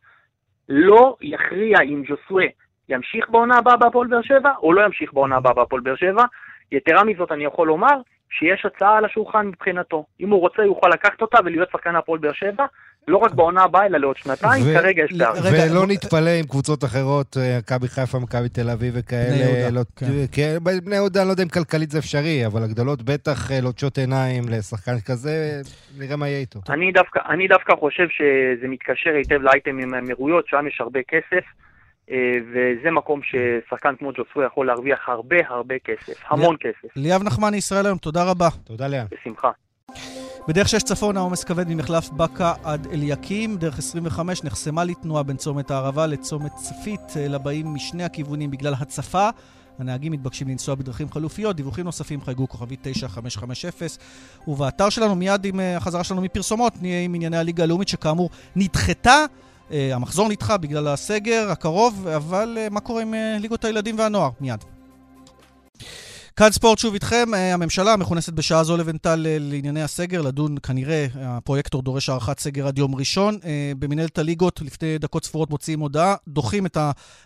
לא יכריע אם ג'וסווה ימשיך בעונה הבאה בהפועל באר שבע, או לא ימשיך בעונה הבאה בהפועל באר שבע. יתרה מזאת, אני יכול לומר שיש הצעה על השולחן מבחינתו. אם הוא רוצה, הוא יכול לקחת אותה ולהיות שחקן הפועל באר שבע, לא רק בעונה הבאה, אלא לעוד שנתיים, ו- כרגע יש פער. ולא נתפלא עם קבוצות אחרות, אה, מכבי חיפה, מכבי תל אביב וכאלה. לא, כן. כן, בני יהודה, אני לא יודע אם כלכלית זה אפשרי, אבל הגדולות בטח אה, לוטשות עיניים לשחקן כזה, נראה מה יהיה איתו. אני דווקא, אני דווקא חושב שזה מתקשר היטב לאייטם עם האמירויות, שם יש הרבה כסף. אה, וזה מקום ששחקן כמו ג'וסווה יכול להרוויח הרבה הרבה כסף, המון כסף. ליאב נחמני, ישראל היום, תודה רבה. תודה ליאב. בשמחה. בדרך 6 צפון העומס כבד ממחלף בקה עד אליקים, דרך 25 נחסמה לי תנועה בין צומת הערבה לצומת צפית אה, לבאים משני הכיוונים בגלל הצפה. הנהגים מתבקשים לנסוע בדרכים חלופיות, דיווחים נוספים חייגו כוכבי 9550, ובאתר שלנו מיד עם אה, החזרה שלנו מפרסומות נהיה עם ענייני הליגה הלאומית שכאמור נדחתה המחזור נדחה בגלל הסגר הקרוב, אבל אה, מה קורה עם אה, ליגות הילדים והנוער? מיד. כאן ספורט שוב איתכם, הממשלה מכונסת בשעה זו לבנטל לענייני הסגר, לדון כנראה, הפרויקטור דורש הארכת סגר עד יום ראשון. במנהלת הליגות לפני דקות ספורות מוציאים הודעה, דוחים את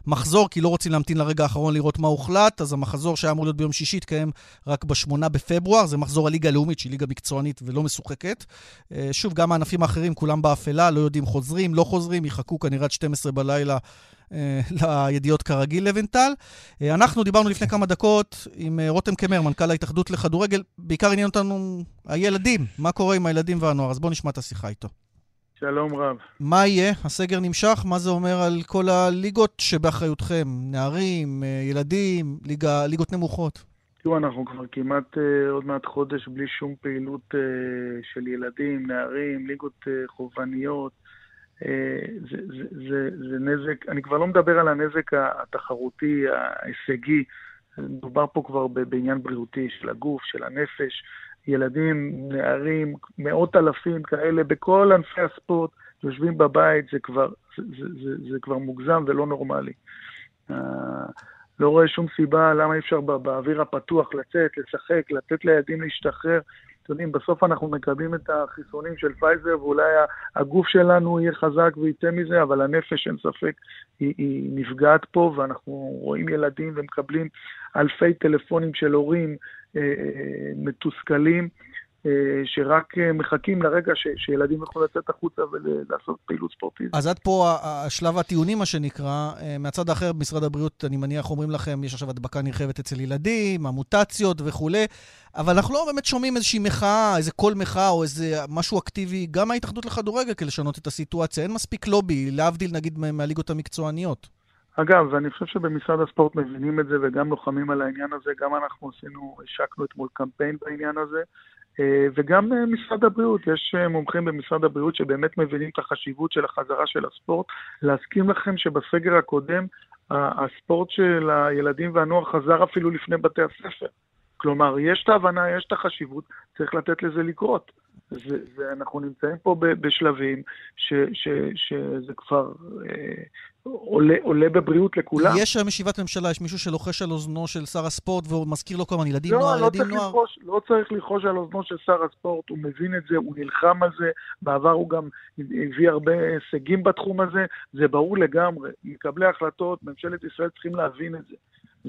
המחזור כי לא רוצים להמתין לרגע האחרון לראות מה הוחלט, אז המחזור שהיה אמור להיות ביום שישי יתקיים רק בשמונה בפברואר, זה מחזור הליגה הלאומית שהיא ליגה מקצוענית ולא משוחקת. שוב, גם הענפים האחרים כולם באפלה, לא יודעים חוזרים, לא חוזרים, יחכו כנראה עד 12 בלילה אה, לידיעות כרגיל לבנטל. אה, אנחנו דיברנו לפני כמה דקות עם אה, רותם קמר, מנכ"ל ההתאחדות לכדורגל. בעיקר עניין אותנו הילדים, מה קורה עם הילדים והנוער. אז בואו נשמע את השיחה איתו. שלום רב. מה יהיה? הסגר נמשך? מה זה אומר על כל הליגות שבאחריותכם? נערים, ילדים, ליגה, ליגות נמוכות? תראו, אנחנו כבר כמעט uh, עוד מעט חודש בלי שום פעילות uh, של ילדים, נערים, ליגות uh, חובבניות. Uh, זה, זה, זה, זה נזק, אני כבר לא מדבר על הנזק התחרותי, ההישגי, מדובר פה כבר בעניין בריאותי של הגוף, של הנפש. ילדים, נערים, מאות אלפים כאלה בכל ענפי הספורט יושבים בבית, זה כבר, זה, זה, זה, זה כבר מוגזם ולא נורמלי. לא רואה שום סיבה למה אי אפשר באוויר הפתוח לצאת, לשחק, לתת לילדים להשתחרר. אתם יודעים, בסוף אנחנו מקבלים את החיסונים של פייזר, ואולי הגוף שלנו יהיה חזק ויצא מזה, אבל הנפש, אין ספק, היא, היא נפגעת פה, ואנחנו רואים ילדים ומקבלים אלפי טלפונים של הורים אה, אה, מתוסכלים. אה, שרק אה, מחכים לרגע ש, שילדים יוכלו לצאת החוצה ולעשות פעילות ספורטיבית. אז עד פה השלב הטיעונים, מה שנקרא. אה, מהצד האחר, במשרד הבריאות, אני מניח, אומרים לכם, יש עכשיו הדבקה נרחבת אצל ילדים, המוטציות וכולי, אבל אנחנו לא באמת שומעים איזושהי מחאה, איזה קול מחאה או איזה משהו אקטיבי, גם מההתאחדות לכדורגל, כדי לשנות את הסיטואציה. אין מספיק לובי, להבדיל נגיד מהליגות המקצועניות. אגב, ואני חושב שבמשרד הספורט מבינים את זה וגם לוחמים על העניין הזה, גם אנחנו עשינו, השקנו אתמול קמפיין בעניין הזה, וגם אה, משרד הבריאות, יש אה, מומחים במשרד הבריאות שבאמת מבינים את החשיבות של החזרה של הספורט. להסכים לכם שבסגר הקודם הספורט של הילדים והנוער חזר אפילו לפני בתי הספר. כלומר, יש את ההבנה, יש את החשיבות, צריך לתת לזה לקרות. ואנחנו נמצאים פה בשלבים ש, ש, שזה כבר אה, עולה, עולה בבריאות לכולם. יש היום ישיבת ממשלה, יש מישהו שלוחש על אוזנו של שר הספורט ומזכיר לו כל הזמן ילדים לא, נוער, לא ילדים נוער. לחוש, לא צריך ללחוש על אוזנו של שר הספורט, הוא מבין את זה, הוא נלחם על זה, בעבר הוא גם הביא הרבה הישגים בתחום הזה, זה ברור לגמרי. מקבלי החלטות, ממשלת ישראל צריכים להבין את זה.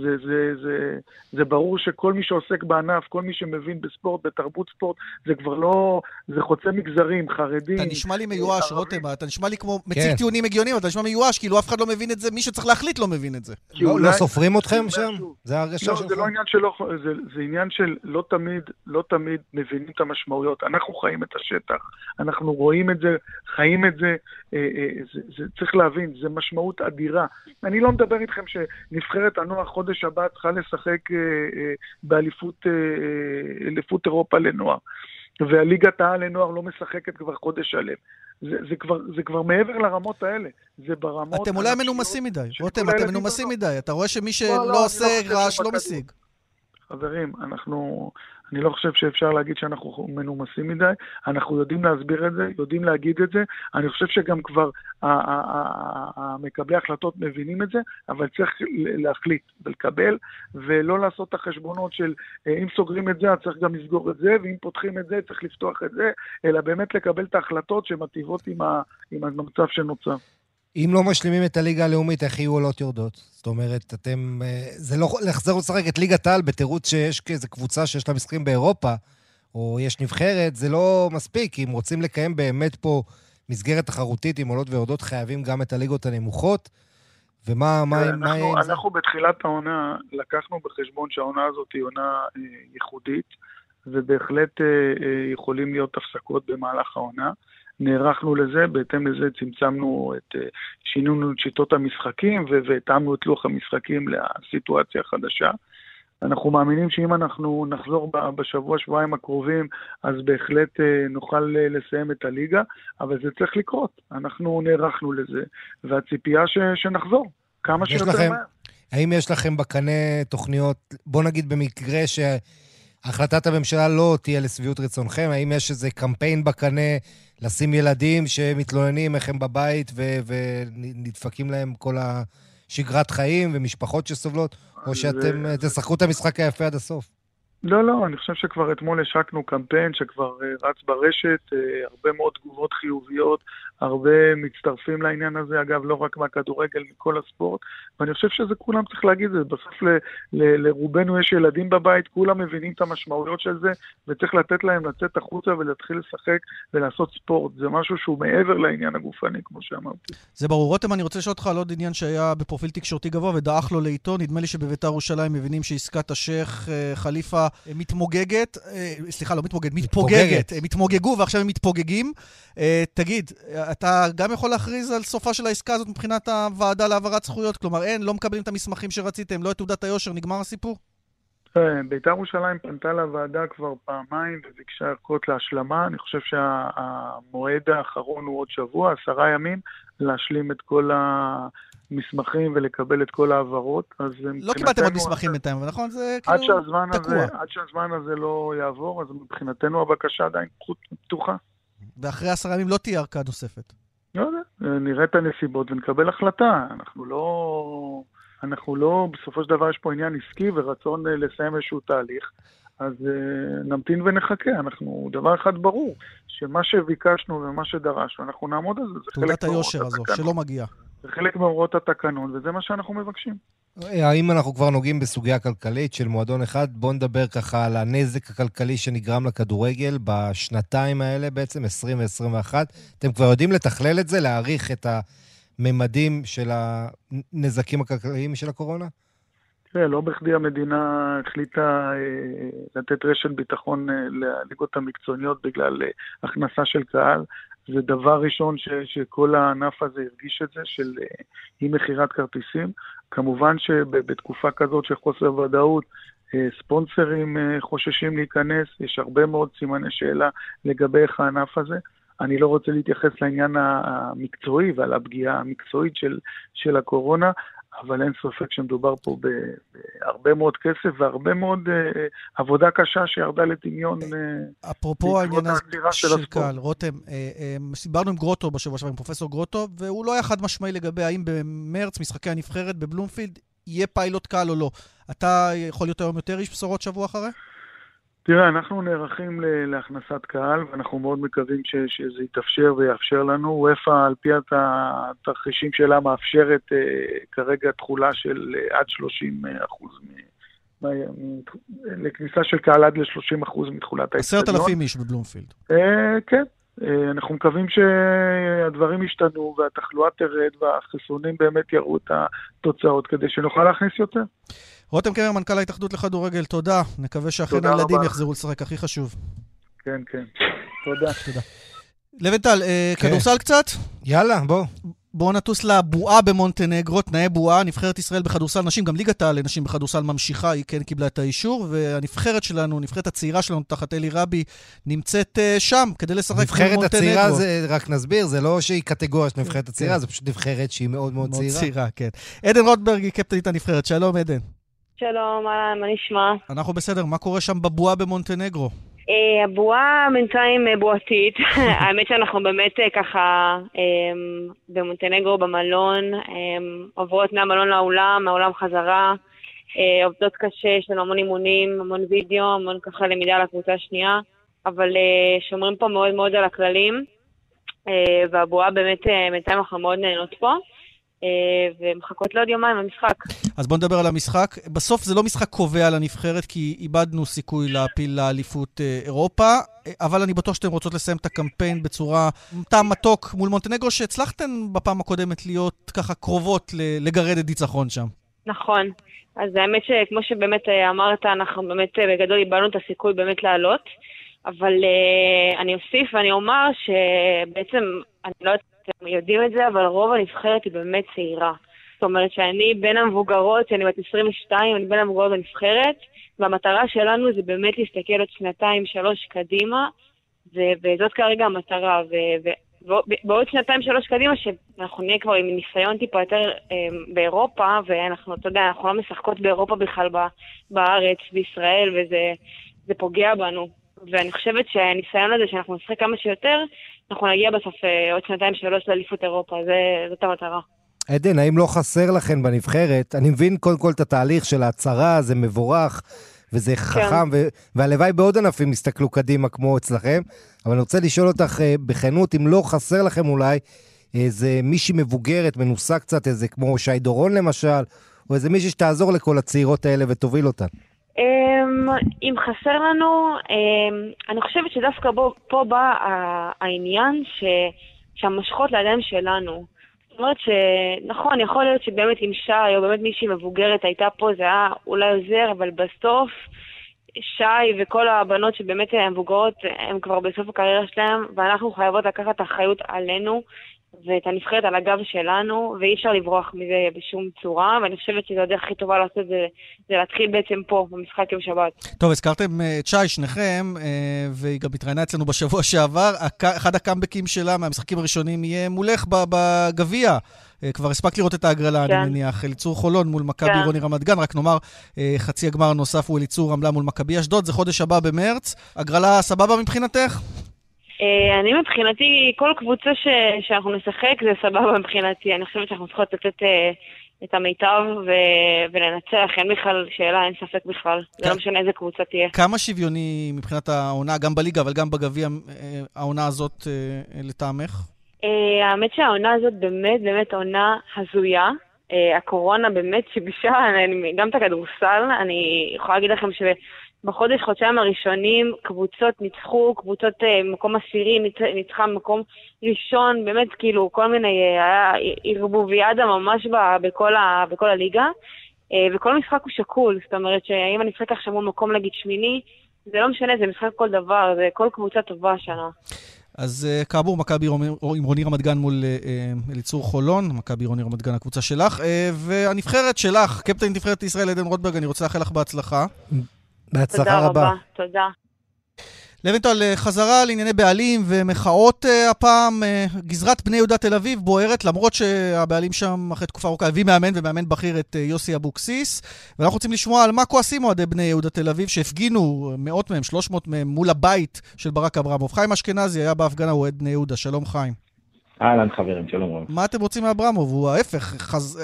זה, זה, זה, זה ברור שכל מי שעוסק בענף, כל מי שמבין בספורט, בתרבות ספורט, זה כבר לא, זה חוצה מגזרים, חרדים. אתה נשמע לי מיואש, רותם, אתה נשמע לי כמו מציג כן. טיעונים הגיוניים, אתה נשמע מיואש, כאילו אף אחד לא מבין את זה, מי שצריך להחליט לא מבין את זה. לא, אולי... לא סופרים אתכם שם? זה הרגשה לא, שלך? זה לא עניין שלא, זה, זה עניין של לא תמיד, לא תמיד מבינים את המשמעויות. אנחנו חיים את השטח, אנחנו רואים את זה, חיים את זה, אה, אה, זה, זה צריך להבין, זה משמעות אדירה. אני לא מדבר איתכם שנבחרת הנוער חודש הבא צריכה לשחק אה, אה, באליפות אה, אירופה לנוער, והליגת העל לנוער לא משחקת כבר חודש שלם. זה, זה, כבר, זה כבר מעבר לרמות האלה, זה ברמות... אתם אולי מנומסים מדי, רותם, אתם מנומסים מדי. אתה רואה שמי לא, שלא לא, עושה לא רעש לא משיג. חברים, אנחנו, אני לא חושב שאפשר להגיד שאנחנו מנומסים מדי, אנחנו יודעים להסביר את זה, יודעים להגיד את זה, אני חושב שגם כבר המקבלי ההחלטות מבינים את זה, אבל צריך להחליט ולקבל, ולא לעשות את החשבונות של אה, אם סוגרים את זה, אז צריך גם לסגור את זה, ואם פותחים את זה, צריך לפתוח את זה, אלא באמת לקבל את ההחלטות שמטיבות עם, המצב שנוצר. אם לא משלימים את הליגה הלאומית, איך יהיו עולות יורדות? זאת אומרת, אתם... אה, זה לא לחזור לשחק את ליגת העל בתירוץ שיש איזו קבוצה שיש לה משחקים באירופה, או יש נבחרת, זה לא מספיק. אם רוצים לקיים באמת פה מסגרת תחרותית עם עולות ויורדות, חייבים גם את הליגות הנמוכות. ומה מה, אנחנו, מה זה? אנחנו בתחילת העונה לקחנו בחשבון שהעונה הזאת היא עונה אה, ייחודית, ובהחלט אה, אה, יכולים להיות הפסקות במהלך העונה. נערכנו לזה, בהתאם לזה צמצמנו את, אה, שינינו את שיטות המשחקים והתאמנו את לוח המשחקים לסיטואציה החדשה. אנחנו מאמינים שאם אנחנו נחזור בשבוע, שבועיים הקרובים, אז בהחלט אה, נוכל אה, לסיים את הליגה, אבל זה צריך לקרות. אנחנו נערכנו לזה, והציפייה ש, שנחזור כמה שיותר מהר. האם יש לכם בקנה תוכניות, בוא נגיד במקרה ש... החלטת הממשלה לא תהיה לשביעות רצונכם? האם יש איזה קמפיין בקנה לשים ילדים שמתלוננים איך הם בבית ו- ונדפקים להם כל השגרת חיים ומשפחות שסובלות, או שאתם זה... תשחקו את המשחק היפה עד הסוף? לא, לא, אני חושב שכבר אתמול השקנו קמפיין שכבר uh, רץ ברשת, uh, הרבה מאוד תגובות חיוביות, הרבה מצטרפים לעניין הזה, אגב, לא רק מהכדורגל, מכל הספורט, ואני חושב שזה כולם צריך להגיד את זה, בסוף ל, ל, לרובנו יש ילדים בבית, כולם מבינים את המשמעויות של זה, וצריך לתת להם לצאת החוצה ולהתחיל לשחק ולעשות ספורט, זה משהו שהוא מעבר לעניין הגופני, כמו שאמרתי. זה ברור. רותם, אני רוצה לשאול אותך על עוד עניין שהיה בפרופיל תקשורתי גבוה ודעך לו לעיתון, נדמה לי שבביתר ירושלים מבינים שעסקת השייח' אה, חליפה מתמוגגת, סליחה, לא מתמוגגת, מתפוגגת. הם התמוגגו ועכשיו הם מתפוגגים. תגיד, אתה גם יכול להכריז על סופה של העסקה הזאת מבחינת הוועדה להעברת זכויות? כלומר, אין, לא מקבלים את המסמכים שרציתם, לא את תעודת היושר, נגמר הסיפור? כן, בית"ר ירושלים פנתה לוועדה כבר פעמיים וביקשה ערכות להשלמה. אני חושב שהמועד האחרון הוא עוד שבוע, עשרה ימים, להשלים את כל המסמכים ולקבל את כל ההעברות. אז לא קיבלתם עוד מסמכים בינתיים, נכון? זה כאילו תקוע. עד שהזמן הזה לא יעבור, אז מבחינתנו הבקשה עדיין פתוחה. ואחרי עשרה ימים לא תהיה ערכה נוספת. לא יודע, נראה את הנסיבות ונקבל החלטה. אנחנו לא... אנחנו לא, בסופו של דבר יש פה עניין עסקי ורצון אה, לסיים איזשהו תהליך, אז uh, נמתין ונחכה. אנחנו, דבר אחד ברור, שמה שביקשנו ומה שדרשנו, אנחנו נעמוד על. זה תעודת היושר הזו, שלא מגיעה. זה חלק מהוראות התקנון, וזה מה שאנחנו מבקשים. האם אנחנו כבר נוגעים בסוגיה כלכלית של מועדון אחד? בואו נדבר ככה על הנזק הכלכלי שנגרם לכדורגל בשנתיים האלה בעצם, 20 ו-21. אתם כבר יודעים לתכלל את זה, להעריך את ה... ממדים של הנזקים הכלכליים של הקורונה? תראה, לא בכדי המדינה החליטה אה, לתת רשת ביטחון אה, לליגות המקצועניות בגלל אה, הכנסה של קהל. זה דבר ראשון ש, שכל הענף הזה הרגיש את זה, של אי מכירת כרטיסים. כמובן שבתקופה כזאת של חוסר ודאות, ספונסרים חוששים להיכנס, יש הרבה מאוד סימני שאלה לגבי איך הענף הזה. אני לא רוצה להתייחס לעניין המקצועי ועל הפגיעה המקצועית של, של הקורונה, אבל אין ספק שמדובר פה בהרבה מאוד כסף והרבה מאוד uh, עבודה קשה שירדה לטמיון. Uh, אפרופו העניין של, של קהל, רותם, uh, uh, דיברנו עם גרוטו בשבוע שעבר, עם פרופסור גרוטו, והוא לא היה חד משמעי לגבי האם במרץ משחקי הנבחרת בבלומפילד יהיה פיילוט קהל או לא. אתה יכול להיות היום יותר איש בשורות שבוע אחרי? תראה, אנחנו נערכים להכנסת קהל, ואנחנו מאוד מקווים ש, שזה יתאפשר ויאפשר לנו. וופא, על פי התרחישים שלה, מאפשרת uh, כרגע תכולה של uh, עד 30 אחוז, מ, מ, לכניסה של קהל עד ל-30 אחוז מתכולת האצטדיון. עשרת אלפים איש בבלומפילד. Uh, כן, uh, אנחנו מקווים שהדברים ישתנו והתחלואה תרד והחיסונים באמת יראו את התוצאות כדי שנוכל להכניס יותר. רותם קרר, מנכ"ל ההתאחדות לכדורגל, תודה. נקווה שאכן הילדים רבה. יחזרו לשחק, הכי חשוב. כן, כן. תודה. תודה. לבנטל, אה, כן. כדורסל קצת? יאללה, בוא. בואו נטוס לבועה במונטנגרו, תנאי בועה, נבחרת ישראל בכדורסל נשים, גם ליגת העל לנשים בכדורסל ממשיכה, היא כן קיבלה את האישור, והנבחרת שלנו, נבחרת הצעירה שלנו, תחת אלי רבי, נמצאת uh, שם כדי לשחק במונטנגרו. נבחרת הצעירה, זה, רק נסביר, זה לא שהיא קטגוריה של נבחרת הצעירה, כן. זה פשוט נבחרת שהיא מאוד מאוד צעירה. מאוד צעירה, כן. עדן רוטברג היא קפטנית הנבחרת, שלום עדן. שלום, אהלן, מה נשמע? אנחנו בסדר, מה קורה שם בבועה במונטנגרו? אה, הבועה בינתיים אה, בועתית. האמת שאנחנו באמת אה, ככה במונטנגרו, במלון, עוברות מהמלון לאולם, מהאולם חזרה, עובדות קשה, יש לנו המון אימונים, המון וידאו, המון ככה למידה על הקבוצה השנייה, אבל שומרים פה מאוד מאוד על הכללים, והבועה באמת בינתיים אנחנו מאוד נהנות פה. אה, ומחכות לעוד יומיים למשחק. אז בואו נדבר על המשחק. בסוף זה לא משחק קובע לנבחרת, כי איבדנו סיכוי להפיל לאליפות אה, אירופה, אה, אבל אני בטוח שאתן רוצות לסיים את הקמפיין בצורה טעם מתוק מול מונטנגרו, שהצלחתן בפעם הקודמת להיות ככה קרובות לגרד את ניצחון שם. נכון. אז האמת שכמו שבאמת אמרת, אנחנו באמת בגדול איבדנו את הסיכוי באמת לעלות. אבל uh, אני אוסיף ואני אומר שבעצם, אני לא יודעת אתם יודעים את זה, אבל רוב הנבחרת היא באמת צעירה. זאת אומרת שאני בין המבוגרות, שאני בת 22, אני בין המבוגרות בנבחרת, והמטרה שלנו זה באמת להסתכל עוד שנתיים, שלוש קדימה, ו- וזאת כרגע המטרה. ו- ובעוד שנתיים, שלוש קדימה, שאנחנו נהיה כבר עם ניסיון טיפה יותר אה, באירופה, ואנחנו, אתה יודע, אנחנו לא משחקות באירופה בכלל בארץ, בישראל, וזה פוגע בנו. ואני חושבת שהניסיון הזה שאנחנו נשחק כמה שיותר, אנחנו נגיע בסוף אה, עוד שנתיים שלוש לאליפות אירופה, זה, זאת המטרה. עדן, האם לא חסר לכם בנבחרת? אני מבין קודם כל את התהליך של ההצהרה, זה מבורך, וזה כן. חכם, ו- והלוואי בעוד ענפים יסתכלו קדימה כמו אצלכם, אבל אני רוצה לשאול אותך אה, בכנות, אם לא חסר לכם אולי איזה מישהי מבוגרת, מנוסה קצת, איזה כמו שי דורון למשל, או איזה מישהי שתעזור לכל הצעירות האלה ותוביל אותן. אמ, אם חסר לנו, אמ, אני חושבת שדווקא בו, פה בא העניין ש, שהמשכות לידיים שלנו. זאת אומרת שנכון, יכול להיות שבאמת אם שי או באמת מישהי מבוגרת הייתה פה, זה היה אולי עוזר, אבל בסוף שי וכל הבנות שבאמת הן מבוגרות, הן כבר בסוף הקריירה שלהן, ואנחנו חייבות לקחת אחריות עלינו ואת הנבחרת על הגב שלנו, ואי אפשר לברוח מזה בשום צורה, ואני חושבת שזו הדרך הכי טובה לעשות זה, זה להתחיל בעצם פה, במשחק יום שבת. טוב, הזכרתם אה, את שי, שניכם, אה, והיא גם התראיינה אצלנו בשבוע שעבר. אחד הקאמבקים שלה מהמשחקים הראשונים יהיה מולך בגביע. אה, כבר הספקת לראות את ההגרלה, כן. אני מניח. אליצור חולון מול מכבי כן. רוני רמת גן, רק נאמר, חצי הגמר הנוסף הוא אליצור רמלה מול מכבי אשדוד, זה חודש הבא במרץ. הגרלה סבבה מבחינתך? אה, אני מבחינתי, כל קבוצה ש, שאנחנו נשחק זה סבבה מבחינתי. אני חושבת שאנחנו צריכות לתת אה, את המיטב ו, ולנצח, אין בכלל שאלה, אין ספק בכלל. זה לא משנה איזה קבוצה תהיה. כמה שוויוני מבחינת העונה, גם בליגה אבל גם בגביע, אה, העונה הזאת לטעמך? האמת שהעונה הזאת באמת באמת עונה הזויה. הקורונה באמת שיבשה גם את הכדורסל. אני יכולה להגיד לכם ש... בחודש, חודשיים הראשונים קבוצות ניצחו, קבוצות אה, מקום עשירי ניצחה מקום ראשון, באמת כאילו כל מיני, אה, היה ערבוביאדה ממש בכל, ה, בכל הליגה, אה, וכל משחק הוא שקול, זאת אומרת שאם אני אשחק עכשיו מול מקום נגיד שמיני, זה לא משנה, זה משחק כל דבר, זה כל קבוצה טובה השנה. אז uh, כאמור, מכבי עם רוני רמת גן מול uh, אליצור חולון, מכבי רוני רמת גן, הקבוצה שלך, uh, והנבחרת שלך, קפטן נבחרת ישראל עדן רוטברג, אני רוצה לאחל לך בהצלחה. בהצלחה רבה. תודה רבה, תודה. לוינטל, אה, חזרה לענייני בעלים ומחאות uh, הפעם. Uh, גזרת בני יהודה תל אביב בוערת, למרות שהבעלים שם אחרי תקופה ארוכה הביא מאמן ומאמן בכיר את יוסי אבוקסיס. ואנחנו רוצים לשמוע על מה כועסים אוהדי בני יהודה תל אביב, שהפגינו, מאות מהם, שלוש מאות מהם, מול הבית של ברק אברמוב. חיים אשכנזי היה בהפגנה, הוא אוהד בני יהודה. שלום חיים. אהלן חברים, שלום רב. מה אתם רוצים מאברמוב? הוא ההפך, חז...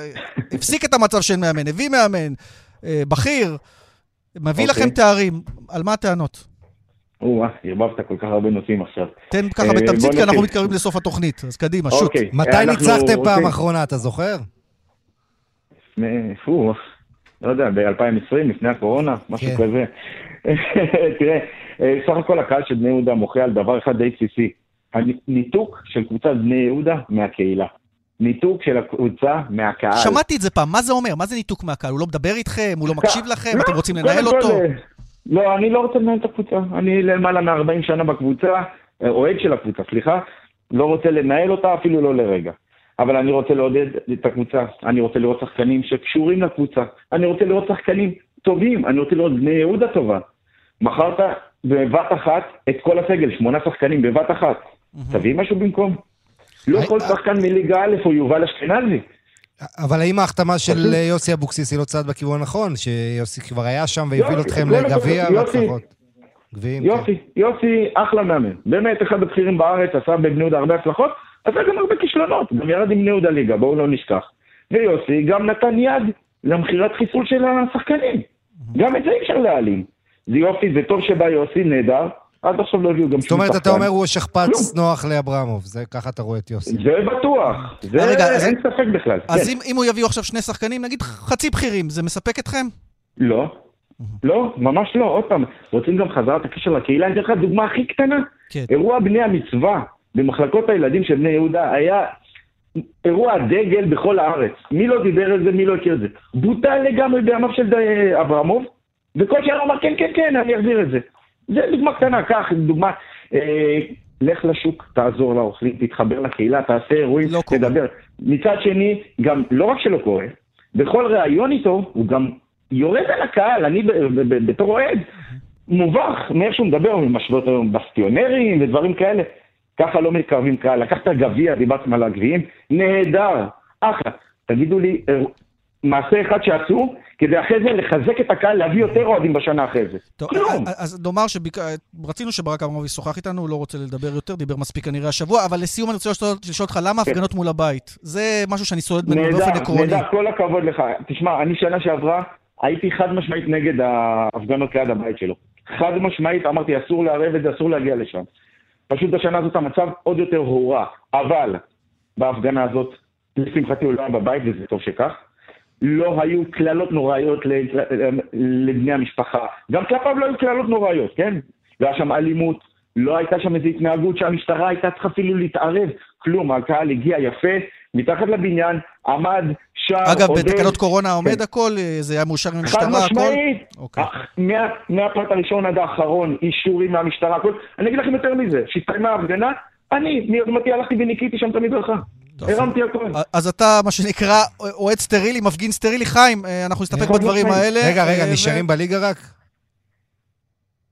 הפסיק את המצב שאין מאמן, הביא מאמן, בכיר. מביא okay. לכם אוקיי. תארים, על מה הטענות? או-אה, ערבבת כל כך הרבה נושאים עכשיו. תן ככה uh, בתמצית, כי אנחנו מתקרבים לסוף התוכנית, אז קדימה, שוט. Okay. מתי ניצחתם פעם אחרונה, אתה זוכר? פו, לא יודע, ב-2020, לפני הקורונה, משהו כן. כזה. תראה, אה, סך הכל הקהל של בני יהודה מוחה על דבר אחד די בסיסי. הניתוק של קבוצת בני יהודה מהקהילה. ניתוק של הקבוצה מהקהל. שמעתי את זה פעם, מה זה אומר? מה זה ניתוק מהקהל? הוא לא מדבר איתכם? הוא לא מקשיב לכם? אתם רוצים לנהל אותו? לא, אני לא רוצה לנהל את הקבוצה. אני למעלה מ-40 שנה בקבוצה, אה, אוהד של הקבוצה, סליחה. לא רוצה לנהל אותה אפילו לא לרגע. אבל אני רוצה לעודד את הקבוצה, אני רוצה לראות שחקנים שקשורים לקבוצה, אני רוצה לראות שחקנים טובים, אני רוצה לראות בני יהודה טובה. מכרת בבת אחת את כל הסגל, שמונה שחקנים בבת אחת. תביא משהו במקום. לא כל שחקן מליגה א' הוא יובל אשכנזי. אבל האם ההחתמה של יוסי אבוקסיס היא לא צעד בכיוון הנכון? שיוסי כבר היה שם והוביל אתכם לגביע והצלחות? כן. יוסי, יוסי אחלה מאמן. באמת אחד הבכירים בארץ, עשה בבני יהודה הרבה הצלחות, עשה גם הרבה כישלונות, גם ירד עם בני יהודה ליגה, בואו לא נשכח. ויוסי גם נתן יד למכירת חיסול של השחקנים. גם את זה אי אפשר להעלים. זה יופי, זה טוב שבא יוסי, נהדר, עד עכשיו לא הביאו גם שום שחקן. זאת אומרת, אתה אומר הוא שכפ"ץ נוח לאברמוב, זה ככה אתה רואה את יוסי. זה בטוח, זה רגע, אין ספק בכלל. אז כן. אם הוא יביאו עכשיו שני שחקנים, נגיד חצי בכירים, זה מספק אתכם? לא. לא, ממש לא. עוד פעם, רוצים גם חזרת הקשר לקהילה, אני אתן לך דוגמה הכי קטנה. כן. אירוע בני המצווה במחלקות הילדים של בני יהודה היה אירוע דגל בכל הארץ. מי לא דיבר על זה, מי לא הכיר את זה. בוטל לגמרי בימיו של אברמוב, וכל שנה אמר, כן, כן, כן, אני אחזיר את זה. זה דוגמה קטנה, קח דוגמה, אה, לך לשוק, תעזור לאוכלים, תתחבר לקהילה, תעשה אירועים, לא תדבר. מצד שני, גם לא רק שלא קורה, בכל ראיון איתו, הוא גם יורד על הקהל, אני בתור אוהד, מובך מאיך שהוא מדבר, הוא משווה אותו בסטיונרים ודברים כאלה. ככה לא מתקרבים קהל. לקחת גביע, דיברתם על הגביעים, נהדר, אחלה. תגידו לי, מעשה אחד שעשו, כדי אחרי זה לחזק את הקהל, להביא יותר אוהדים בשנה אחרי זה. טוב, כלום. אז נאמר שרצינו שברק אברמוב ישוחח איתנו, הוא לא רוצה לדבר יותר, דיבר מספיק כנראה השבוע, אבל לסיום אני רוצה לשאול אותך, למה כן. הפגנות מול הבית? זה משהו שאני סועד ממנו באופן עקרוני. נהדר, נהדר, כל הכבוד לך. תשמע, אני שנה שעברה הייתי חד משמעית נגד ההפגנות ליד הבית שלו. חד משמעית, אמרתי, אסור לערב את זה, אסור להגיע לשם. פשוט בשנה הזאת המצב עוד יותר הורע. אבל בהפגנה הזאת, לשמחתי הוא לא היה בבית, וזה טוב שכך. לא היו קללות נוראיות לבני המשפחה. גם כלפיו לא היו קללות נוראיות, כן? לא היה שם אלימות, לא הייתה שם איזו התנהגות שהמשטרה הייתה צריכה אפילו להתערב. כלום, הקהל הגיע יפה, מתחת לבניין, עמד, שר, אגב, עודד. בתקנות קורונה עומד כן. הכל? זה היה מאושר עם המשטרה, הכל? חד משמעית. אוקיי. מה, מהפרט הראשון עד האחרון, אישורים מהמשטרה, הכל. אני אגיד לכם יותר מזה, כשהסתיימה ההפגנה, אני, מיוזמתי הלכתי וניקיתי שם את המדרכה. הרמתי הכל. אז אתה, מה שנקרא, אוהד סטרילי, מפגין סטרילי. חיים, אנחנו נסתפק בדברים האלה. רגע, רגע, נשארים בליגה רק?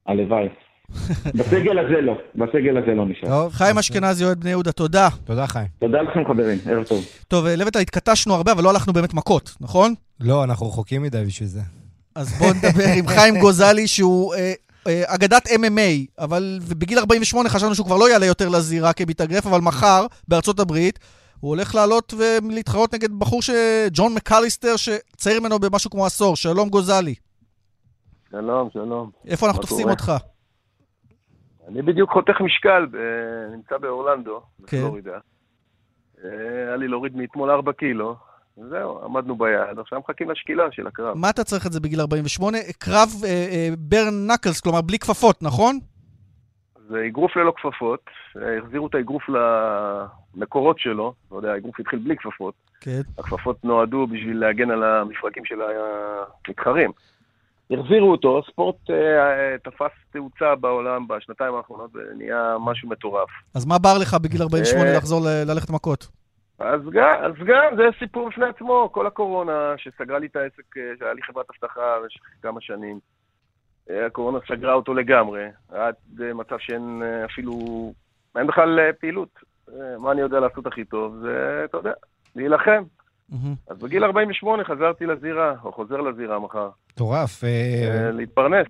הלוואי. בסגל הזה לא, בסגל הזה לא נשאר. טוב. חיים אשכנזי, אוהד בני יהודה, תודה. תודה, חיים. תודה לכם, חברים, ערב טוב. טוב, לבטה, התכתשנו הרבה, אבל לא הלכנו באמת מכות, נכון? לא, אנחנו רחוקים מדי בשביל זה. אז בואו נדבר עם חיים גוזלי, שהוא אה, אה, אגדת MMA, אבל בגיל 48 חשבנו שהוא כבר לא יעלה יותר לזירה כמתאגרף, אבל מחר, בארצות הברית, הוא הולך לעלות ולהתחרות נגד בחור ש... ג'ון מקליסטר, שצעיר ממנו במשהו כמו עשור. שלום גוזלי. שלום, שלום. איפה אנחנו תופסים אותך? אני בדיוק חותך משקל, ב... נמצא באורלנדו, כן. בפלורידה. אה, היה לי להוריד מאתמול 4 קילו. זהו, עמדנו ביעד, עכשיו מחכים לשקילה של הקרב. מה אתה צריך את זה בגיל 48? קרב אה, אה, ברן נקלס, כלומר בלי כפפות, נכון? זה אגרוף ללא כפפות, אה, החזירו את האגרוף למקורות שלו, לא יודע, האגרוף התחיל בלי כפפות. כן. הכפפות נועדו בשביל להגן על המפרקים של המתחרים. החזירו אותו, ספורט אה, תפס תאוצה בעולם בשנתיים האחרונות ונהיה משהו מטורף. אז מה בער לך בגיל 48 אה, לחזור ללכת מכות? אז גם, אז גם, זה סיפור בפני עצמו, כל הקורונה שסגרה לי את העסק, אה, שהיה לי חברת אבטחה במשך כמה שנים. אה, הקורונה סגרה אותו לגמרי, עד מצב שאין אפילו, אין בכלל פעילות. מה אני יודע לעשות הכי טוב? זה, אתה יודע, להילחם. Mm-hmm. אז בגיל 48 חזרתי לזירה, או חוזר לזירה מחר. מטורף. אה, להתפרנס.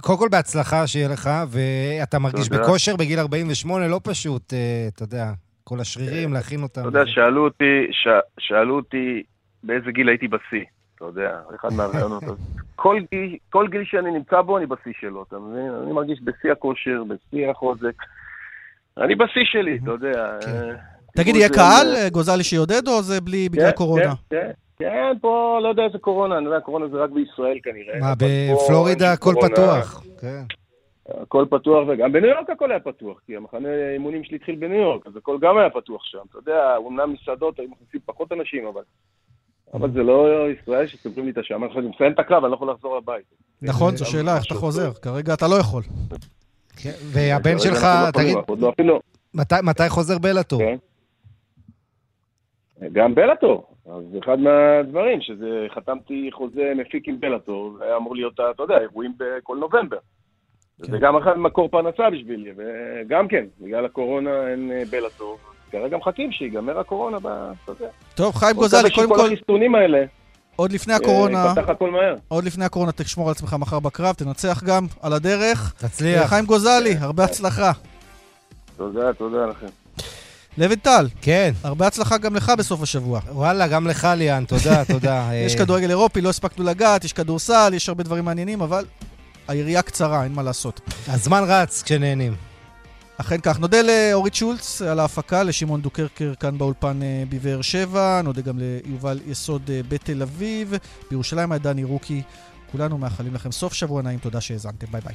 קודם כל בהצלחה שיהיה לך, ואתה מרגיש בכושר בגיל 48, לא פשוט, אה, אתה יודע, כל השרירים, להכין אותם. אתה יודע, שאלו אותי באיזה גיל הייתי בשיא, אתה יודע, אחד מהרעיונות. כל גיל, כל גיל שאני נמצא בו, אני בשיא שלו, אתה מבין? אני מרגיש בשיא הכושר, בשיא החוזק. אני בשיא שלי, אתה יודע. כן. אה, תגיד, יהיה קהל, אה, גוזלי שיעודד, או זה בלי, בגלל כן, קורונה? כן, כן. כן, פה לא יודע איזה קורונה, אני יודע, קורונה זה רק בישראל כנראה. מה, בפלורידה הכל פתוח. הכל פתוח, וגם בניו יורק הכל היה פתוח, כי המחנה האימונים שלי התחיל בניו יורק, אז הכל גם היה פתוח שם. אתה יודע, אומנם מסעדות היו מכניסים פחות אנשים, אבל... אבל זה לא ישראל שסוגרים לי את השם. אני מסיים את הקרב, אני לא יכול לחזור לבית. נכון, זו שאלה, איך אתה חוזר? כרגע אתה לא יכול. כן, והבן שלך, לא תגיד, לא. מתי חוזר בלאטור? כן. גם בלאטור. אז אחד מהדברים, שזה חתמתי חוזה מפיק עם בלאטור, זה היה אמור להיות, אתה יודע, אירועים בכל נובמבר. כן. זה גם אחד מקור פרנסה בשבילי, וגם כן, בגלל הקורונה אין אה, בלאטור. כרגע מחכים שיגמר הקורונה, אתה יודע. טוב, חיים גוזלי, קודם כל... כל החיסונים האלה. עוד לפני אה, הקורונה. עוד לפני הקורונה תשמור על עצמך מחר בקרב, תנצח גם על הדרך. תצליח. חיים גוזלי, הרבה הצלחה. תודה, תודה לכם. לוינטל. כן. הרבה הצלחה גם לך בסוף השבוע. וואלה, גם לך, ליאן, תודה, תודה. יש כדורגל אירופי, לא הספקנו לגעת, יש כדורסל, יש הרבה דברים מעניינים, אבל היריעה קצרה, אין מה לעשות. הזמן רץ כשנהנים. אכן כך. נודה לאורית שולץ על ההפקה, לשמעון דוקרקר כאן באולפן אה, בבאר שבע, נודה גם ליובל יסוד אה, בתל אביב. בירושלים היה דני רוקי. כולנו מאחלים לכם סוף שבוע נעים, תודה שהאזנתם, ביי ביי.